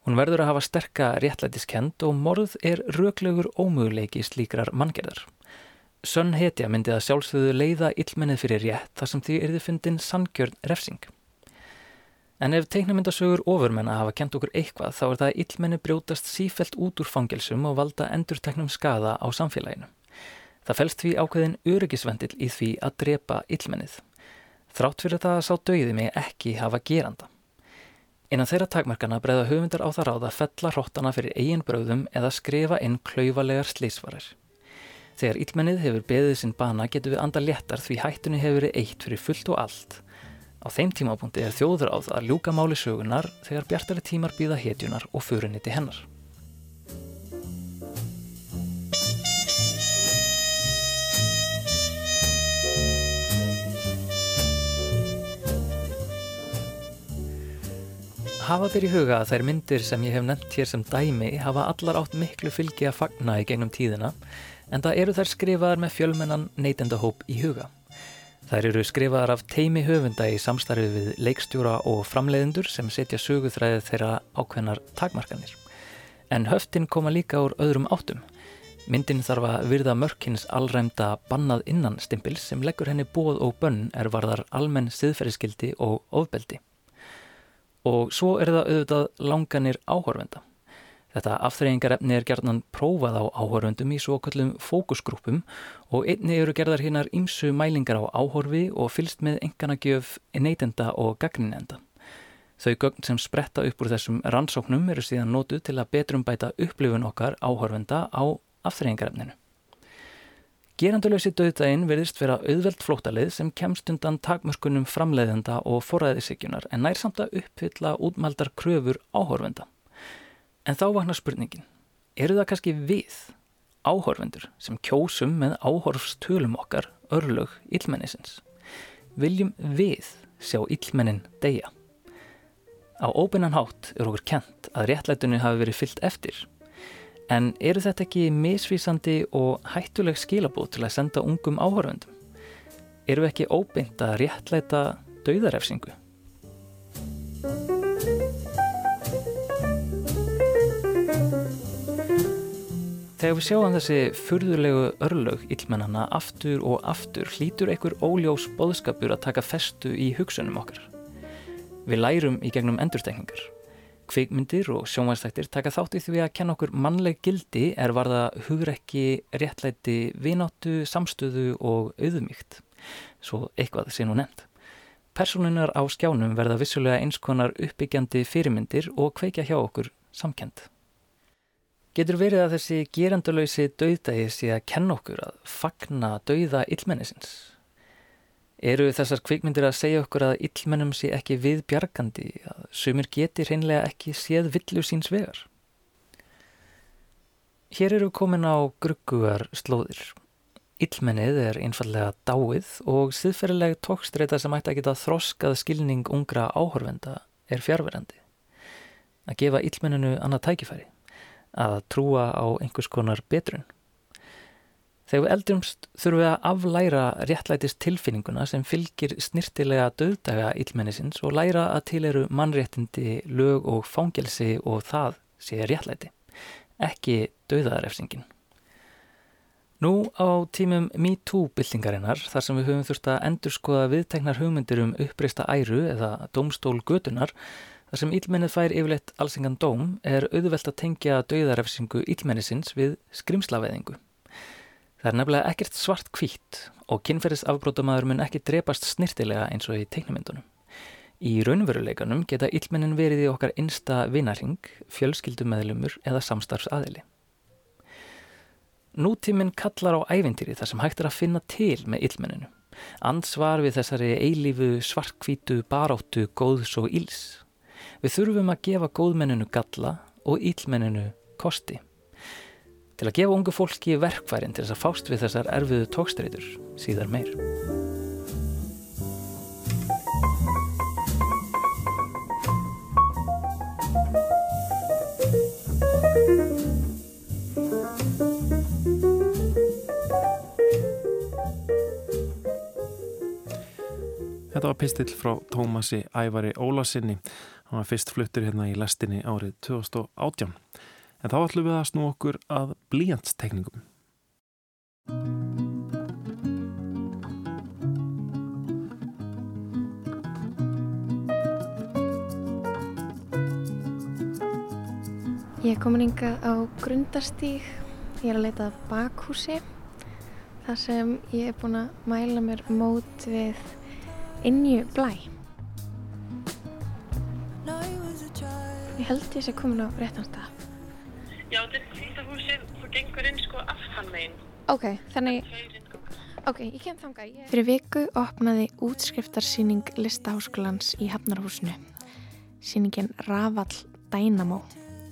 Hún verður að hafa sterka réttlætiskend og morð er röglegur ómöguleiki slíkrar manngerðar. Sönn hetja myndi að sjálfsögðu leiða illmennið fyrir rétt þar sem því erði fundin sangjörn refsing. En ef teiknamyndasögur ofurmenna hafa kent okkur eitthvað þá er það að illmenni brjótast sífelt út úr fangelsum og valda endurteknum skada á samfélaginu. Það fælst því ákveðin öryggisvendil í því að drepa illmennið. Þrátt fyrir það að sá döiði mig ekki hafa geranda. Innan þeirra takmarkana breyða höfundar á það ráð að fella hróttana fyrir eigin bröðum eða skrifa inn klauvalegar slísvarir. Þegar illmennið hefur beðið sinn bana getur við anda léttar því hættunni hefur verið eitt fyrir fullt og allt. Á þeim tímapunkti er það að ljúka máli sögunar þegar bjartari tímar býða hetjunar og föruniti hennar. Hafa ber í huga að þær myndir sem ég hef nefnt hér sem dæmi hafa allar átt miklu fylgi að fagna í gegnum tíðina en það eru þær skrifaðar með fjölmennan neytendahóp í huga. Þær eru skrifaðar af teimi höfunda í samstarfi við leikstjóra og framleiðendur sem setja söguþræðið þeirra ákveðnar takmarkanir. En höftin koma líka úr öðrum áttum. Myndin þarf að virða mörkins allræmda bannað innan stimpils sem leggur henni bóð og bönn er varðar almenn siðferðiskildi og ofbeldi. Og svo er það auðvitað langanir áhorfenda. Þetta afþreyingarefni er gerðan prófað á áhorfendum í svo kallum fókusgrúpum og einni eru gerðar hinnar ýmsu mælingar á áhorfi og fylst með enganagjöf neytenda og gagninenda. Þau gögn sem spretta upp úr þessum rannsóknum eru síðan nótuð til að betrum bæta upplifun okkar áhorfenda á afþreyingarefninu. Geranduleysi döðdægin verðist vera auðveld flóttalið sem kemst undan takmörskunum framleiðenda og forræðisíkjunar en nær samt að uppfylla útmældar kröfur áhorfenda. En þá vaknar spurningin, eru það kannski við, áhorfendur, sem kjósum með áhorfstölum okkar örlög illmennisins? Viljum við sjá illmennin deyja? Á óbeinan hátt er okkur kent að réttlætunni hafi verið fyllt eftir. En eru þetta ekki misvísandi og hættuleg skilabóð til að senda ungum áhorfendum? Eru ekki óbeint að réttlæta dauðarefsingu? Þegar við sjáum þessi furðulegu örlög illmennana aftur og aftur hlýtur einhver óljós boðskapur að taka festu í hugsunum okkar. Við lærum í gegnum endurtekningar. Kvikmyndir og sjónvæðstæktir taka þátt í því að kenna okkur mannleg gildi er varða hugrekki, réttlæti, vináttu, samstöðu og auðumíkt. Svo eitthvað sé nú nefnd. Personunar á skjánum verða vissulega eins konar uppbyggjandi fyrirmyndir og kveikja hjá okkur samkend. Getur verið að þessi geranduleysi dauðdægi sé að kenna okkur að fagna dauða illmennisins? Eru þessar kvikmyndir að segja okkur að illmennum sé ekki viðbjargandi, að sumir geti hreinlega ekki séð villu síns vegar? Hér eru komin á gruggugar slóðir. Illmennið er einfallega dáið og siðferðileg tókstreita sem ætti að geta þroskað skilning ungra áhorfenda er fjárverandi. Að gefa illmenninu annað tækifæri að trúa á einhvers konar betrun. Þegar við eldumst þurfum við að aflæra réttlætist tilfinninguna sem fylgir snirtilega döðdaga illmennisins og læra að til eru mannréttindi, lög og fangelsi og það sé réttlæti. ekki dauðaðarefsingin. Nú á tímum MeToo-byltingarinnar þar sem við höfum þurft að endurskoða viðteknar hugmyndir um uppreista æru eða dómstól götunar þar sem ílmennið fær yfirleitt allsengan dóm er auðvelt að tengja dauðarefsingu ílmennisins við skrimslaveðingu. Það er nefnilega ekkert svart kvítt og kynferðisafbrótamaður mun ekki drepast snirtilega eins og í teiknumyndunum. Í raunveruleikanum geta ílmennin verið í okkar einsta vinarhing, fjölskyldumæðlumur eða samstarfsaðili. Nútíminn kallar á ævintýri þar sem hægt er að finna til með illmenninu. Ansvar við þessari eilífu svartkvítu baráttu góðs og íls. Við þurfum að gefa góðmenninu galla og illmenninu kosti. Til að gefa ungu fólki verkfærin til þess að fást við þessar erfiðu tókstreitur síðar meir. Þetta var pistill frá Tómasi Ævari Ólasinni. Hann var fyrst fluttur hérna í lestinni árið 2018. En þá ætlum við að snú okkur að blíjantstekningum. Ég er komin hingað á grundarstíg. Ég er að leita að bakhúsi. þar sem ég er búin að mæla mér mót við innju blæ. Ég held ég sé komin á réttan stað. Já, þetta húsið, þú gengur inn sko aftan megin. Ok, þannig, ok, ég kem þangað. Ég... Fyrir viku opnaði útskriftarsýning Listaháskólans í Hafnarhúsinu. Sýningin Rafall Dynamo.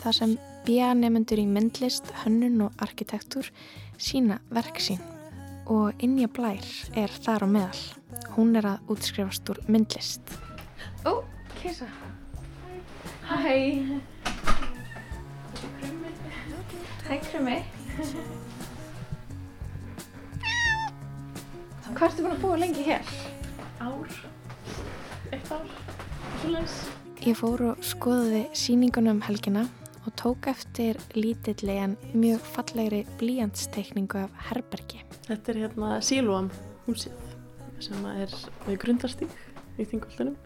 Það sem BA-nefnendur í myndlist, hönnun og arkitektúr sína verk sín. Og Inja Blær er þar á meðal. Hún er að útskrifast úr myndlist. Ó, kisa. Hæ. Hæ, krummi. Hvað ertu búin að búa lengi hér? Ár, eitt ár. Ég fór og skoðaði sýningunum um helgina og tók eftir lítilli en mjög fallegri blíjantstekningu af herbergi. Þetta er hérna Sílúam húsið sem er við grundarstík í þingvöldunum.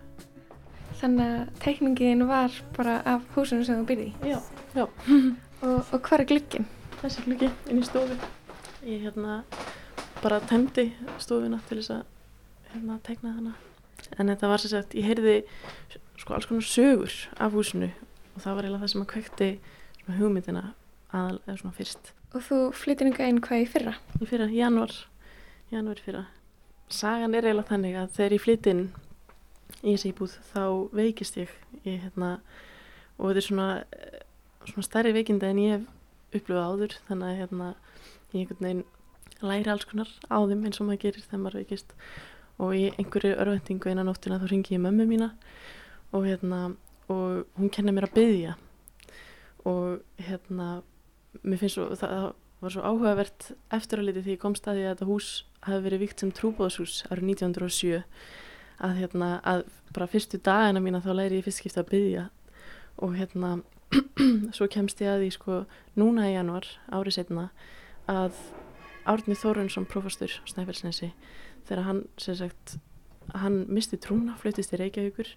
Þannig að tekningin var bara af húsinu sem þú byrði. Já, já. Og, og hvað er glugginn? Þessi gluggi inn í stofu. Ég hérna bara tæmdi stofuna til þess að hérna tekna hana. En þetta var sem sagt, ég heyrði sko alls konar sögur af húsinu og það var eiginlega það sem að kvekti hugmyndina aðal eða svona fyrst. Og þú flyttir yngar inn hvað í fyrra? Í fyrra, januar, januar fyrra. Sagan er eiginlega þannig að þegar ég flytt inn í þessi íbúð þá veikist ég, ég hérna, og þetta er svona, eh, svona stærri veikinda en ég hef upplifað áður þannig að hérna, ég einhvern veginn læri alls konar á þeim eins og maður gerir þegar maður veikist og í einhverju örvendingu einan nóttina þá ringi ég mömmu mína og hérna og hún kennir mér að byggja og hérna mér finnst svo, það, var svo áhugavert eftir að liti því ég komst að því að þetta hús hafi verið vikt sem trúbóðshús árið 1907 að hérna að bara fyrstu dagina mína þá læri ég fyrst skipta að byggja og hérna svo kemst ég að því sko núna í januar árið setna að Árni Þórunsson prófastur á Snæfellsnesi þegar hann sem sagt hann misti trúna, fluttist í Reykjavíkur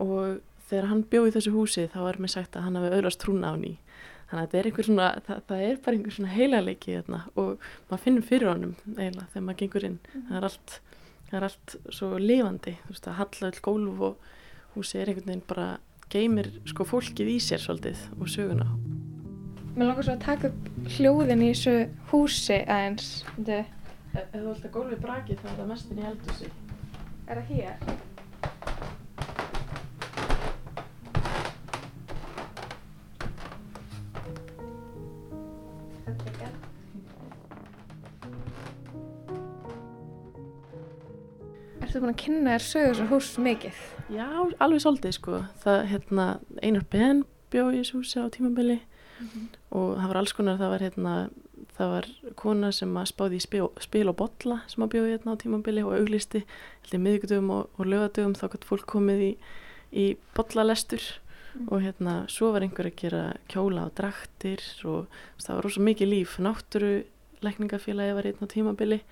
og þegar hann bjóð í þessu húsi þá er mér sagt að hann hafi auðvast trúna á ný þannig að þetta er einhver svona það, það er bara einhver svona heilaleiki hérna, og maður finnur fyrir honum eiginlega þegar maður gengur inn. Það er allt, það er allt svo lifandi þú veist að halla öll gólf og húsi er einhvern veginn bara geymir sko fólkið í sér svolítið og söguna. Mér langar svo að taka upp hljóðin í þessu húsi aðeins. Þetta, Ef þú vilt að gólfið braki þá er það mestin í eldhúsi. Er það hér? Ertu búin að kynna þér sögur svo hús mikið? Já, alveg svolítið sko. Það, hérna, Einar Ben bjó í þessu húsi á tímabili og það var alls konar, það var hérna, það var kona sem spáði í spil, spil og bolla sem að bjóði hérna á tímabili og auglisti, heldur miðgudöfum og, og lögadöfum þá gott fólk komið í, í bollalestur og hérna svo var einhver að gera kjóla og draktir og það var rosa mikið líf náttúru lækningafélagi var einn á tímabili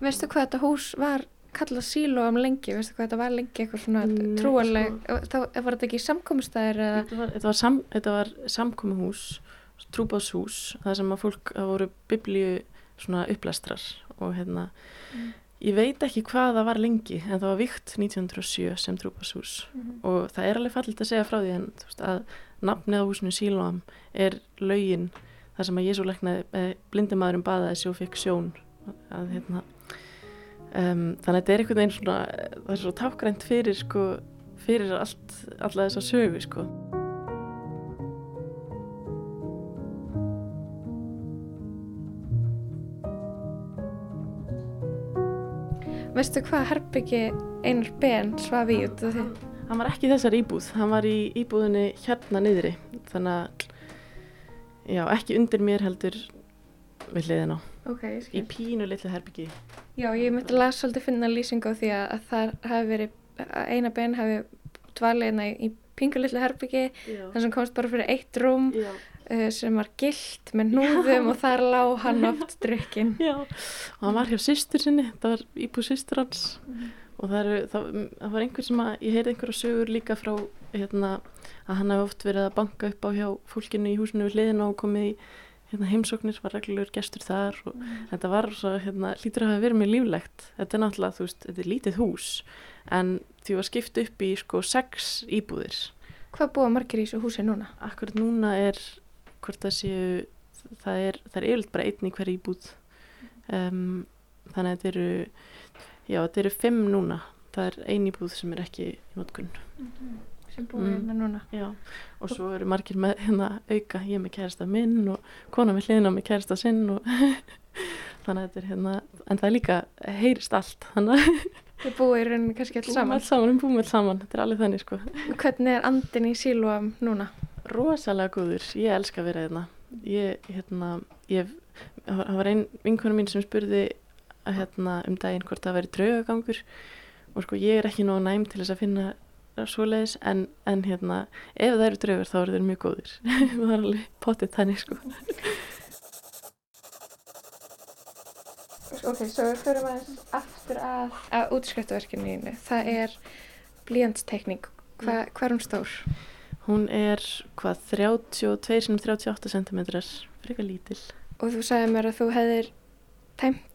Veistu hvað þetta hús var kallað sílóam lengi? Veistu hvað þetta var lengi eitthvað svona Nei, trúanleg? sko. Þá var þetta ekki samkomustæðir eða? þetta var, sam, þetta var samkomuhús trúbáðshús það sem að fólk það voru biblíu svona upplestrar og hérna ég veit ekki hvað það var lengi en það var vikt 1907 sem trúbáðshús og það er alveg fallit að segja frá því en þú veist að nafnið á húsinu Sílóam er laugin þar sem að Jésu læknaði eh, blindi maðurinn baðaði sig og fekk sjón að hérna um, þannig að þetta er einhvern veginn svona það er svo tákgrænt fyrir sko fyrir allt, alla þessa sögu sko Veistu hvað herbyggi Einar Ben svaf í út af því? hann var ekki í þessar íbúð, hann var í íbúðinni hérna niðri þannig að já, ekki undir mér heldur við hliðin á Ok, ég í skil. pínu litlu herbyggi Já, ég myndi að lasa svolítið finna lýsingu á því að, að það hafi verið, að Einar Ben hafi dvalið hérna í, pingulitlu herbyggi þar sem komst bara fyrir eitt rúm uh, sem var gilt með núðum og þar lá hann oft drukkin. já. og hann var hjá systur sinni það var íbúð systur hans. Og það, eru, það, það var einhver sem að ég heyrði einhverja sögur líka frá hérna, að hann hafi oft verið að banka upp á hjá fólkinu í húsinu við hliðina og komið í hérna, heimsóknir, var reglulegur gestur þar og þetta var svo, hérna, lítur að hafa verið mjög líflegt. Þetta er náttúrulega, þú veist, þetta er lítið hús en því var skipt upp í sko sex íbúðir. Hvað búa margir í þessu húsi núna? akkurat núna er hvort það séu það er, það er yfirleitt bara einn í hver íbúð. Um, þannig að þetta eru já, þetta eru fimm núna. Það er ein íbúð sem er ekki í notkun Sem búa Mm. hérna núna. já, og svo eru margir með hérna auka, ég með kærasta minn og kona með hliðina með kærasta sinn og þannig að þetta er hérna en það er líka, heyrist allt þannig að Þið í rauninni kannski alls saman. alls saman, við búum alls saman þetta er alveg þannig sko Hvernig er andin í sílúam núna? rosalega góður, ég elska að vera hérna ég, hérna ég, það var ein vinkona mín sem spurði að hérna um daginn hvort það væri draugagangur og sko ég er ekki nóg næm til þess að finna svoleiðis en, en hérna ef það eru draugar þá eru þeir mjög góðir það er alveg pottið þannig sko Ok, svo við förum aðeins aftur að, að útskriftaverkinu þínu. Það er blíjantstekning. Hva, hvað er hún stór? hún er hvað 32 sinum 38 cm frekar lítil Og þú sagði mér að þú hefðir tæmt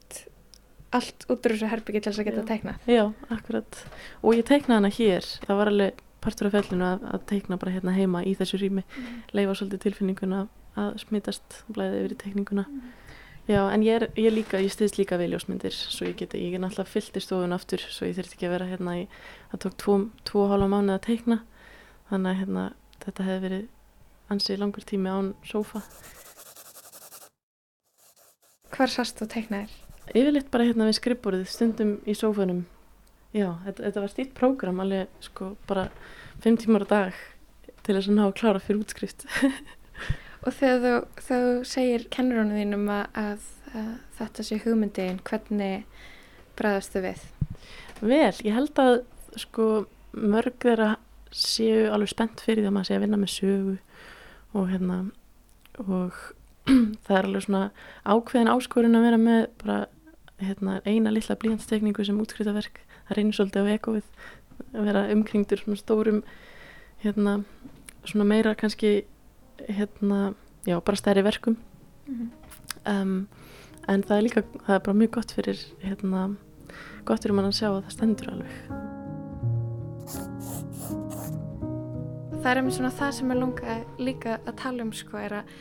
allt út úr þessu herbyggi til þess að geta Já. teknað. Já, akkurat. Og ég teiknaði hana hér. Það var alveg partur af fellinu að, að teikna bara hérna heima í þessu rými. Leifa svolítið tilfinninguna að smitast og blæði yfir í teikninguna. Já, en ég, er, ég líka, ég stiðst líka við ljósmyndir svo ég geti, ég er náttúrulega fyllt í stofun aftur svo ég þurfti ekki að vera hérna í, það tók tvo, tvo hálfa mánuð að teikna þannig að hérna, þetta hefði verið ansið langur tími án sófa. Hvar sast þú teknaðir? Yfirleitt bara hérna við skrifborðið, stundum í sófanum. Já, þetta, þetta var stílt prógram, alveg sko bara fimm tímar á dag til þess að ná að klára fyrir útskrift. Og þegar þú, þegar þú segir kennurunum þínum að, að, þetta sé hugmyndiðin, hvernig bregðastu við? Vel, ég held að sko mörg þeirra séu alveg spennt fyrir því að maður sé að vinna með sögu og hérna og það er alveg svona ákveðin áskorun að vera með bara hérna, eina lilla blíjantstekningu sem útskriðaverk. Það reynir svolítið á ekofið að vera umkringdur svona stórum hérna svona meira kannski hérna, já, bara stærri verkum. Um, en það er líka það er bara mjög gott fyrir hérna gott fyrir mann að sjá að það stendur alveg. Það er einmitt svona það sem er lunga líka að tala um sko er að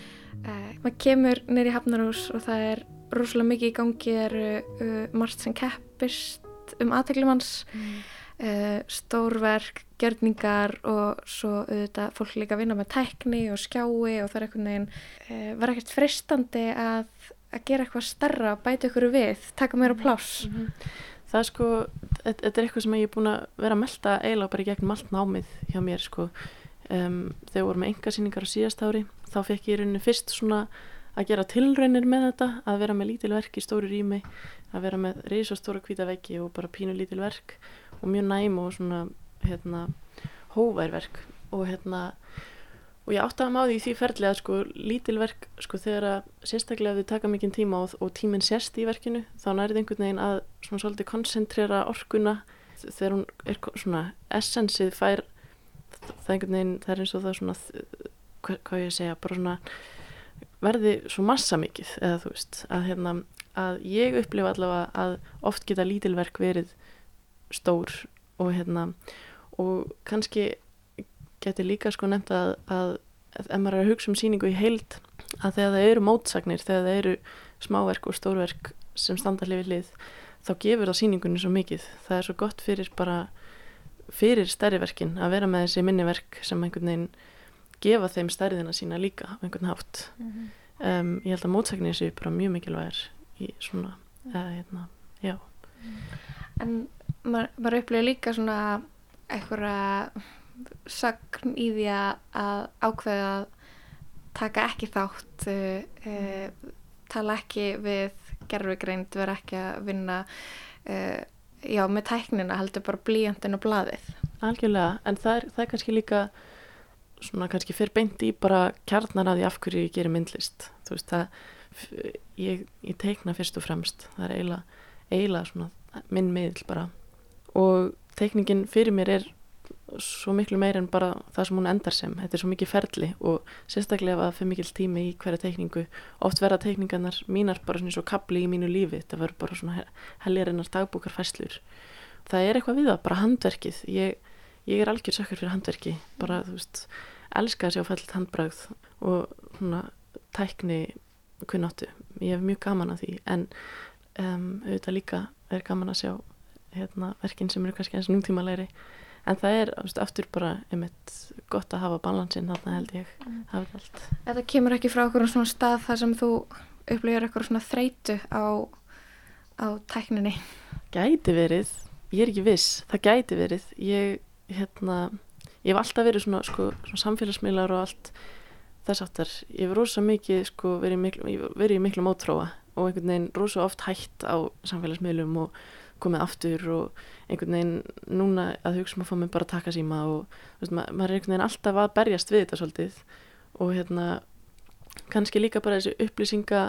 uh, maður kemur neyri hafnarhús og það er rosalega mikið í gangi eru uh, margt sem keppist um aðteglumanns uh, stórverk, gjörningar og svo auðvitað fólk líka að vinna með tækni og skjái og það er einhvern veginn uh, var ekkert freistandi að, að gera eitthvað starra, bæta ykkur við taka meira pláss. Það er sko, þetta er eitthvað sem ég er búin að vera að melta eiginlega bara í gegnum allt námið hjá mér sko. Um, þegar við vorum með engasýningar á síðast ári þá fekk ég í rauninni fyrst svona að gera tilraunir með þetta að vera með lítil verk í stóru rými að vera með risastóra hvíta veggi og bara pínu lítil verk og mjög næm og svona hérna hóvær verk. Og hérna og ég átti að maður í því ferli að sko lítilverk sko þegar að sérstaklega ef þið taka mikinn tíma og, og tíminn sérst í verkinu þá nærið einhvern veginn að svona svolítið koncentrera orkuna þegar hún er svona essensið fær það einhvern veginn, það er eins og það svona hvað, ég segja, bara svona verði svo massa mikið eða þú veist, að hérna að ég upplifa allavega að oft geta lítilverk verið stór og hérna og kannski geti líka sko nefnt að, að ef maður er að hugsa um síningu í heild að þegar það eru mótsagnir, þegar það eru smáverk og stórverk sem standa hlið við hlið þá gefur það síningunni svo mikið. Það er svo gott fyrir bara fyrir stærri verkin að vera með þessi minniverk sem einhvern veginn gefa þeim stærðina sína líka á einhvern hátt. Um, ég held að mótsagnir séu bara mjög mikilvægir í svona eða, hérna, já, En maður, maður upplifir líka svona einhverja sagn í því að ákveða að taka ekki þátt uh, tala ekki við gerfugreind, vera ekki að vinna uh, já, með tæknina heldur bara blíjandinn og blaðið. Algjörlega en það er, það er kannski líka svona kannski fyrir beint í bara kjarnar að því af hverju ég gerir myndlist. Þú veist það ég, ég teikna fyrst og fremst. Það er eiginlega, eiginlega svona minn miðl bara. Og teikningin fyrir mér er svo miklu meir en bara það sem hún endar sem. Þetta er svo mikið ferli og sérstaklega að fyrir mikil tími í hverja teikningu. Oft verða teikningarnar mínar bara svona svo kapli í mínu lífi. Þetta verður bara svona heljarinnar dagbúkarfæslur það er eitthvað við það, bara handverkið. Ég, ég er algjör sökkur fyrir handverki bara, þú veist, elska að sjá fællt handbragð og svona tækni kunnáttu ég hef mjög gaman að því en um, auðvitað líka er gaman að sjá hérna, verkin sem eru kannski eins nútímalegri. En það er veist, aftur bara einmitt gott að hafa balansinn þarna held ég allt. Þetta kemur ekki frá okkur svona stað þar sem þú upplifir eitthvað svona þreytu á, á tækninni. Gæti verið, ég er ekki viss það gæti verið. Ég, hérna, ég hef alltaf verið svona, sko, svona samfélagsmiðlar og allt þess aftar, ég hef rosa mikið sko, verið, miklu, verið miklu mótróa og einhvern veginn rosa oft hætt á samfélagsmiðlum og komið aftur og einhvern veginn núna að hugsa um að fá mig bara að taka síma og veist, ma maður er einhvern veginn alltaf að berjast við þetta svolítið og hérna kannski líka bara þessi upplýsinga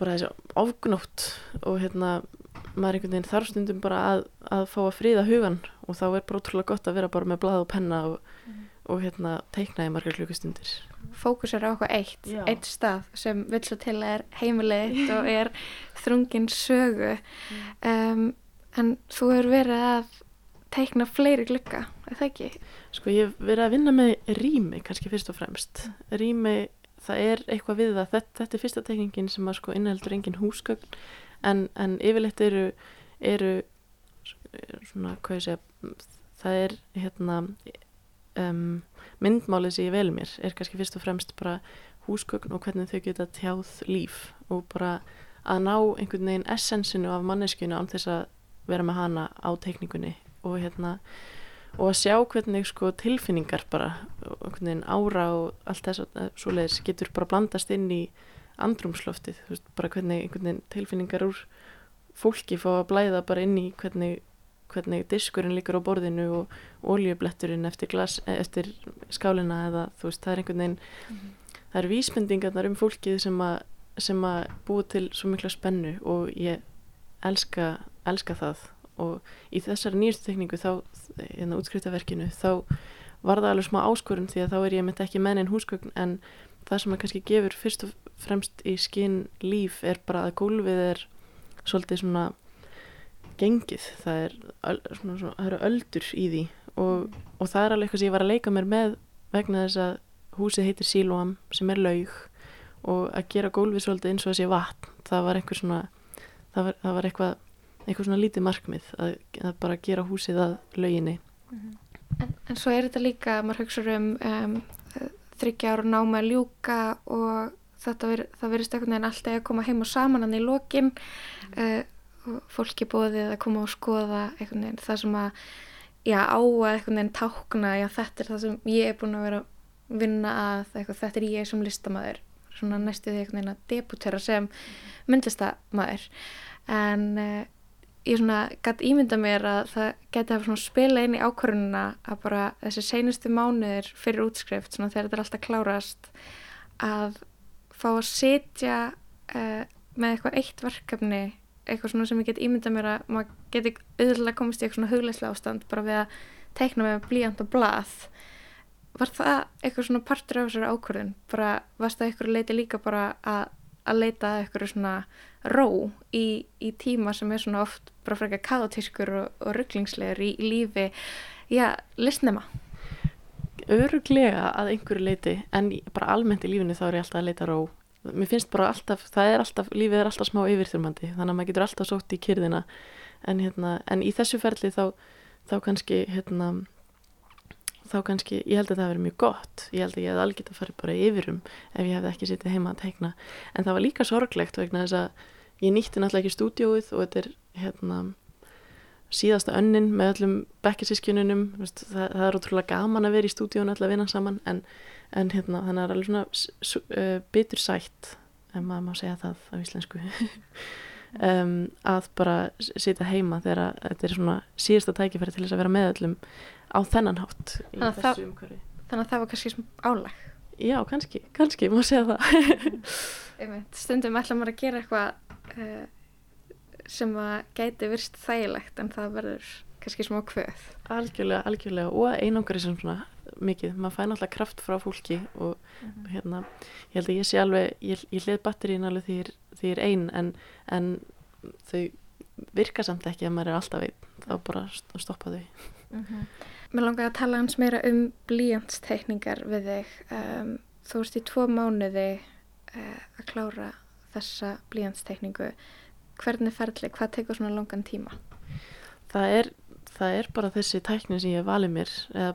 bara þessi ofgnótt og hérna maður einhvern veginn þarf stundum bara að, að fá að fríða hugan og þá er bara ótrúlega gott að vera bara með blað og penna og, og hérna teikna í margar klukkustundir fókus er á eitthvað eitt, Já. eitt stað sem vill svo til að er heimilið þitt og er þrungin sögu um, en þú hefur verið að teikna fleiri glugga, er það ekki? Sko ég hef verið að vinna með rými kannski fyrst og fremst. Rými, það er eitthvað við það. Þetta, þetta er fyrsta tekningin sem að sko inniheldur engin húsgögn en, en yfirleitt eru, eru svona, hvað ég segja, það er hérna um, myndmálið sem ég vel mér er kannski fyrst og fremst bara húsgögn og hvernig þau geta tjáð líf og bara að ná einhvern veginn essensinu af manneskinu án þess að vera með hana á teikningunni og hérna og að sjá hvernig sko tilfinningar bara, einhvern veginn ára og allt þess að svoleiðis getur bara blandast inn í andrumsloftið, þú veist, bara hvernig einhvern veginn tilfinningar úr fólki fá að blæða bara inn í hvernig hvernig diskurinn líkur á borðinu og oljubletturinn eftir, glas, eh, eftir skálina eða þú veist, það er einhvern veginn það eru vísbendingarnar um fólkið sem að, sem að búa til svo mikla spennu og ég elska, elska það. Og í þessari nýjastu tekningu þá, hérna útskriftaverkinu þá var það alveg smá áskorun því að þá er ég mitt ekki menn en húsgögn en það sem að kannski gefur fyrst og fremst í skinn líf er bara að gólfið er svolítið svona gengið, það er svona, svona, það eru öldur í því. Og, og það er alveg eitthvað sem ég var að leika mér með vegna þess að húsið heitir Siloam sem er laug. Og að gera gólfið svolítið eins og þessi vatn það var einhver svona það var, það var eitthvað, eitthvað svona lítið markmið að, að bara gera húsið að lauginni. En, en svo er þetta líka, maður hugsa um, um þryggja ára náma ljúka og þetta ver, það verðist einhvern veginn alltaf að koma heim og saman hann í lokin. Uh, fólki bóðið að koma og skoða einhvern veginn það sem að já, á að einhvern veginn tákna já, þetta er það sem ég er búin að vera að vinna að, eitthvað, þetta er ég sem listamæður svona næstu því einhvern veginn að debutera sem myndlistamæður. En uh, ég svona gætt ímynda mér að það geti svona spila inn í ákvörununa að bara þessi seinustu mánuðir fyrir útskrift svona þegar þetta er alltaf klárast að fá að sitja uh, með eitthvað eitt verkefni eitthvað svona sem ég get ímynda mér að maður geti auðvitað komist í eitthvað svona hugleislega ástand bara við að teikna með blíjant og blað. Var það eitthvað svona partur af þessari ákvörðun? Bara varst það eitthvað leiti líka bara að, að leita að eitthvað svona ró í, í tíma sem er svona oft bara frekar kaotískur og, og rugglingslegur í, í lífi? Já, listnema öruglega að einhverju leiti en bara almennt í lífinu þá er ég alltaf að leita ró. Mér finnst bara alltaf, það er alltaf lífið er alltaf smá yfirþyrmandi þannig að maður getur alltaf sótt í kyrðina. En, hérna, en í þessu ferli þá, þá kannski hérna, þá kannski, ég held að það verið mjög gott. Ég held að ég hefði alveg getað farið bara yfirum ef ég hefði ekki sittið heima að teikna. En það var líka sorglegt vegna þess að ég nýtti náttúrulega ekki stúdíóið og þetta er hérna síðasta önnin með öllum bekkisískjununum það, það er ótrúlega gaman að vera í stúdíónu öll að vinna saman en, en hérna, þannig er alveg svona uh, bitur sætt ef maður má segja það á íslensku. Um, að bara s- sitja heima þegar að þetta er svona síðasta tækifæri til þess að vera með öllum á þennan hátt Þannig að það- þannig að það var kannski álag. Já, kannski, kannski, má segja það. Stundum ætla maður að gera eitthvað uh, sem að gæti virst þægilegt en það verður kannski smá kvöð. Algjörlega, algjörlega. Og einangri sem svona mikið, maður fæ náttúrulega kraft frá fólki og hérna, ég held að ég sé alveg, ég, ég hlið batterín alveg því ég er- því ég er ein en, en þau virka samt ekki að maður er alltaf einn, þá bara st- stoppa þau. Mér langar að tala hans meira um blíjantsteikningar við þig. Um, þú ert í tvo mánuði uh, að klára þessa blíjantsteikningu hvernig ferli, hvað tekur svona langan tíma? Það er, það er bara þessi tækni sem ég hef valið mér eða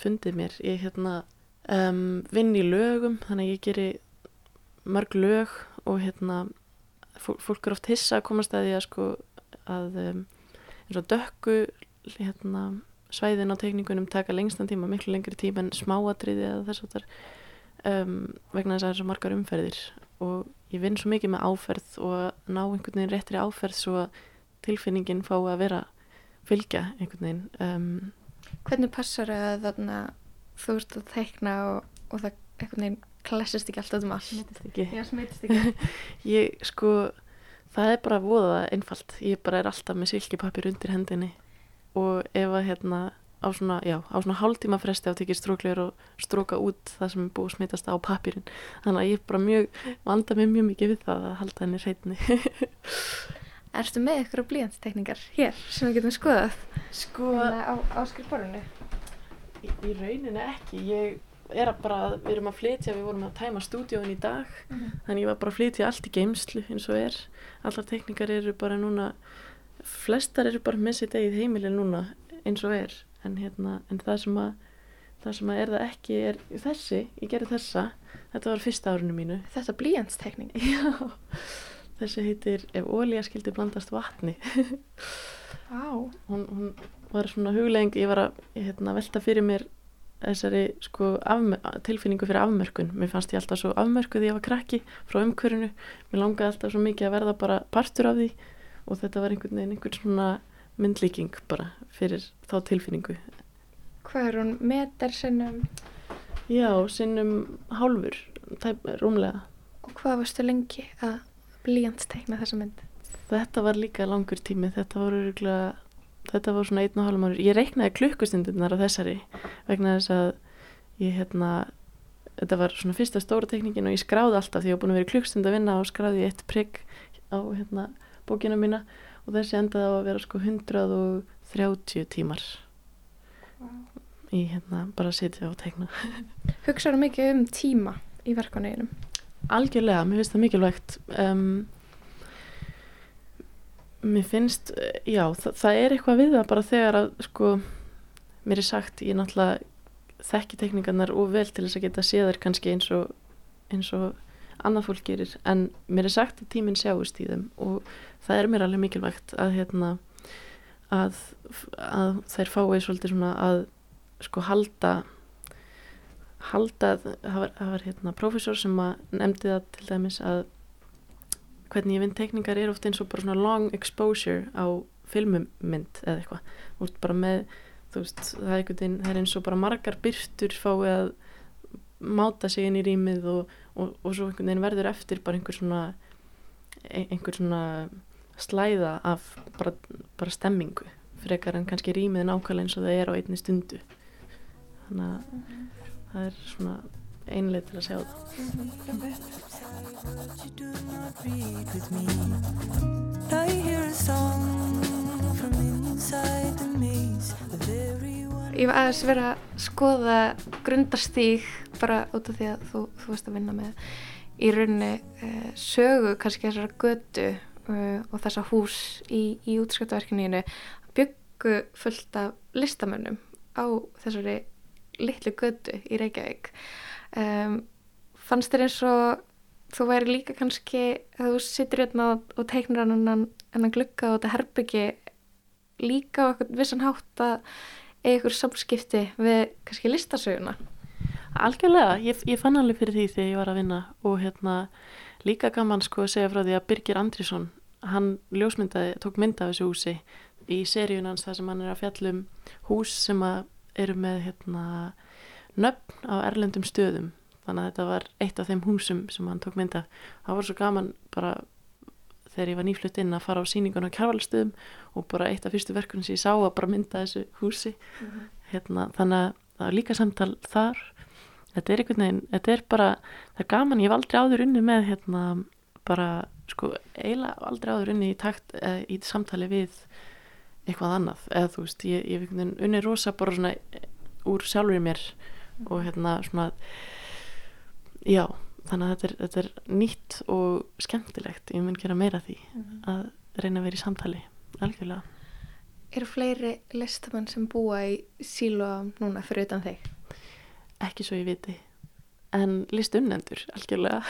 fundið mér, ég hérna um, vinn í lögum, þannig að ég geri mörg lög og hérna fólk, fólk er oft hissa að komast að því að sko að um, eins og dökku hérna svæðin á teikningunum taka lengstan tíma, miklu lengri tíma en smáatriði eða þess að um, vegna þess að það er svo margar umferðir og ég vinn svo mikið með áferð og ná einhvern veginn réttri áferð svo tilfinningin fái að vera fylgja einhvern veginn um, Hvernig passar að þarna þú ert að teikna og, og það einhvern veginn klassist ekki alltaf um allt? smitist ekki Já, smitist ekki. ég sko það er bara voða einfalt ég bara er alltaf með silkipapir undir hendinni og ef að hérna á svona, já, á svona hálftíma fresti á tekið stróklegur og stróka út það sem er búið að smitast á papirinn þannig að ég bara mjög, vanda mig mjög mikið við það að halda henni hreitni Erstu með ykkur blíjantsteikningar hér sem við getum skoðað? Sko, Hérna á, á skrifborðinu? í, í rauninni ekki. Ég er að bara, við erum að flytja við vorum að tæma stúdíóin í dag. Þannig ég var bara að flytja allt í geimslu eins og er. Allar teknikar eru bara núna flestar eru bara með sitt eigið heimili núna eins og er en, hérna, en það sem að það sem að er það ekki er þessi, ég gerði þessa þetta var fyrsta árinu mínu. Þetta blíjantsteikning? já, þessi heitir ef ólíja skildi blandast vatni. Hún, hún var svona huglegging ég var að hérna, velta fyrir mér þessari sko, tilfinningu fyrir afmörkun. Mér fannst ég alltaf svo afmörkuð ég var krakki frá umhverfinu, mér langaði alltaf svo mikið að verða bara partur af því. Og þetta var einhvern veginn einhvern svona myndlíking bara fyrir þá tilfinningu Hvað er hún? Meter sinnum? já, sinnum hálfur rúmlega Og hvað varstu lengi að blíjantsteikna þessa mynd? þetta var líka langur tími þetta var öruglega þetta var svona einn og hálfum árur ég reiknaði klukkustundirnar á þessari vegna þess að ég hérna þetta var svona fyrsta stóra tekningin og ég skráði alltaf því ég var búin að vera klukkstund að vinna og skráði ég eitt prigg á hérna bókina mína og þessi endaði á að vera sko 130 tímar. Í hérna bara að sitja og tekna Hugsaðu mikið um tíma í verkunniðinum? Algjörlega, mér finnst það mikilvægt. Um, Mér finnst já, það, það er eitthvað við það bara þegar að sko, mér er sagt ég náttúrulega þekki tekningarnar og vel til þess að geta séðar kannski eins og eins og annað fólk gerir. En mér er sagt að tíminn sjáist í þeim og það er mér alveg mikilvægt að hérna að, að þær fái svolítið svona að sko halda halda, það var, það var hérna prófessor sem að nefndi það til dæmis að hvernig ég vinn tekningar er oft eins og bara svona long exposure á filmumynd eða eitthvað. Veist bara með þú veist það er einhvern veginn, það er eins og bara margar byrtur fáið að máta sig inn í rýmið og, og, og svo einhvern veginn verður eftir bara einhver svona ein- einhver svona slæða af bara, bara stemmingu frekar en kannski rýmið nákvæmlega eins og það er á einni stundu þannig að það er svona einlega til að sjá það. I hear a song from inside the maze. Ég var aðeins verið að skoða grundarstíg bara út af því að þú, þú veist að vinna með í rauninni uh, sögu kannski þessara götu uh, og þessa hús í, í útskjöptaverkininu byggu fullt af listamönnum á þessari litlu götu í Reykjavík. Um, fannst þér eins og þú væri líka kannski að þú sittur hérna og, og teiknar hann en glugga og þetta herbyggi líka á eitthvað vissan hátt að ykkur samskipti við kannski listasöguna? Algjörlega, ég, ég fann alveg fyrir því þegar ég var að vinna og hérna líka gaman sko að segja frá því að Birgir Andrisson hann ljósmyndaði, tók mynd af þessu húsi í seríun hans þar sem hann er að fjallum hús sem að eru með hérna nöfn á erlendum stöðum. Þannig að þetta var eitt af þeim húsum sem hann tók mynd af. Það var svo gaman bara þegar ég var nýflutt inn að fara á sýningun á kjárvalstöðum og bara eitt af fyrstu verkunum sem ég sá að bara mynda þessu húsi. Hérna, þannig að það var líka samtal þar. Þetta er einhvern veginn, þetta er bara það er gaman, ég hef aldrei áður unni með hérna bara, sko, eiginlega aldrei áður unni í takt, eða, í samtali við eitthvað annað, eða þú veist ég, ég hef einhvern veginn unni rosa bara svona úr sjálfur í mér og hérna svona já, þannig að þetta er, þetta er nýtt og skemmtilegt, ég mun gera meira því að reyna að vera í samtali algjörlega. Eru fleiri listamenn sem búa í síló núna fyrir utan þig? ekki svo ég viti. En list unnendur, algjörlega.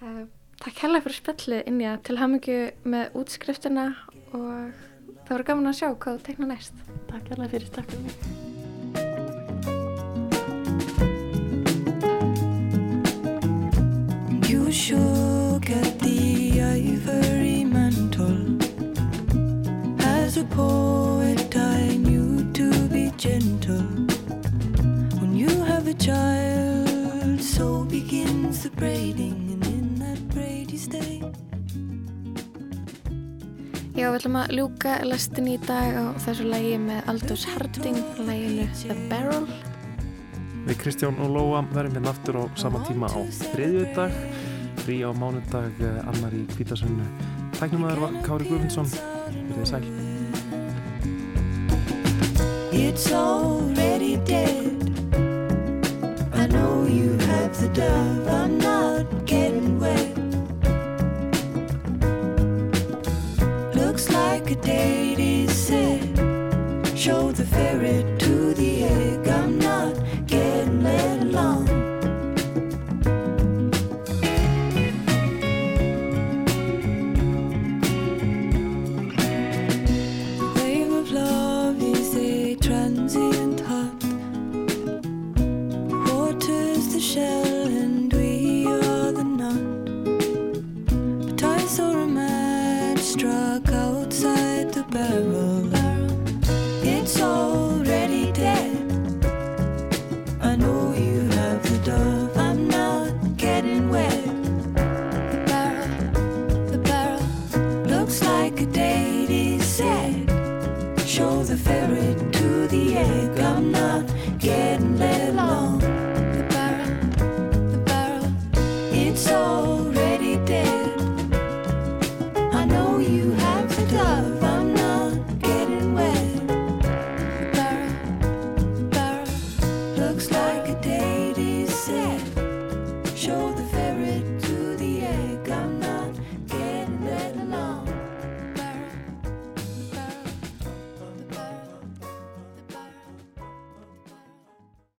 Uh, takk hérlega fyrir spjalli inn í að til hamingju með útskriftina og það voru gaman að sjá hvað þú tekna næst. takk hérlega fyrir, takk fyrir mig You shook at the ivory mantle. As a poet, I knew to be gentle. When you have a child, so begins the braiding, and in that braid you stay. Já, við ætlum að ljúka lestin í dag á þessu lægi með Aldous Harding, læginu The Barrel. Við Kristján og Lóa verðum hérna aftur á sama tíma á þriðjudag, frí á mánudag eh, annar í Kvítasunnu. Tæknumæður var Kári Guðmundsson, verðið sæl. It's already dead. I know you have the dove. I'm not getting wet. Looks like a date is set. Show the ferret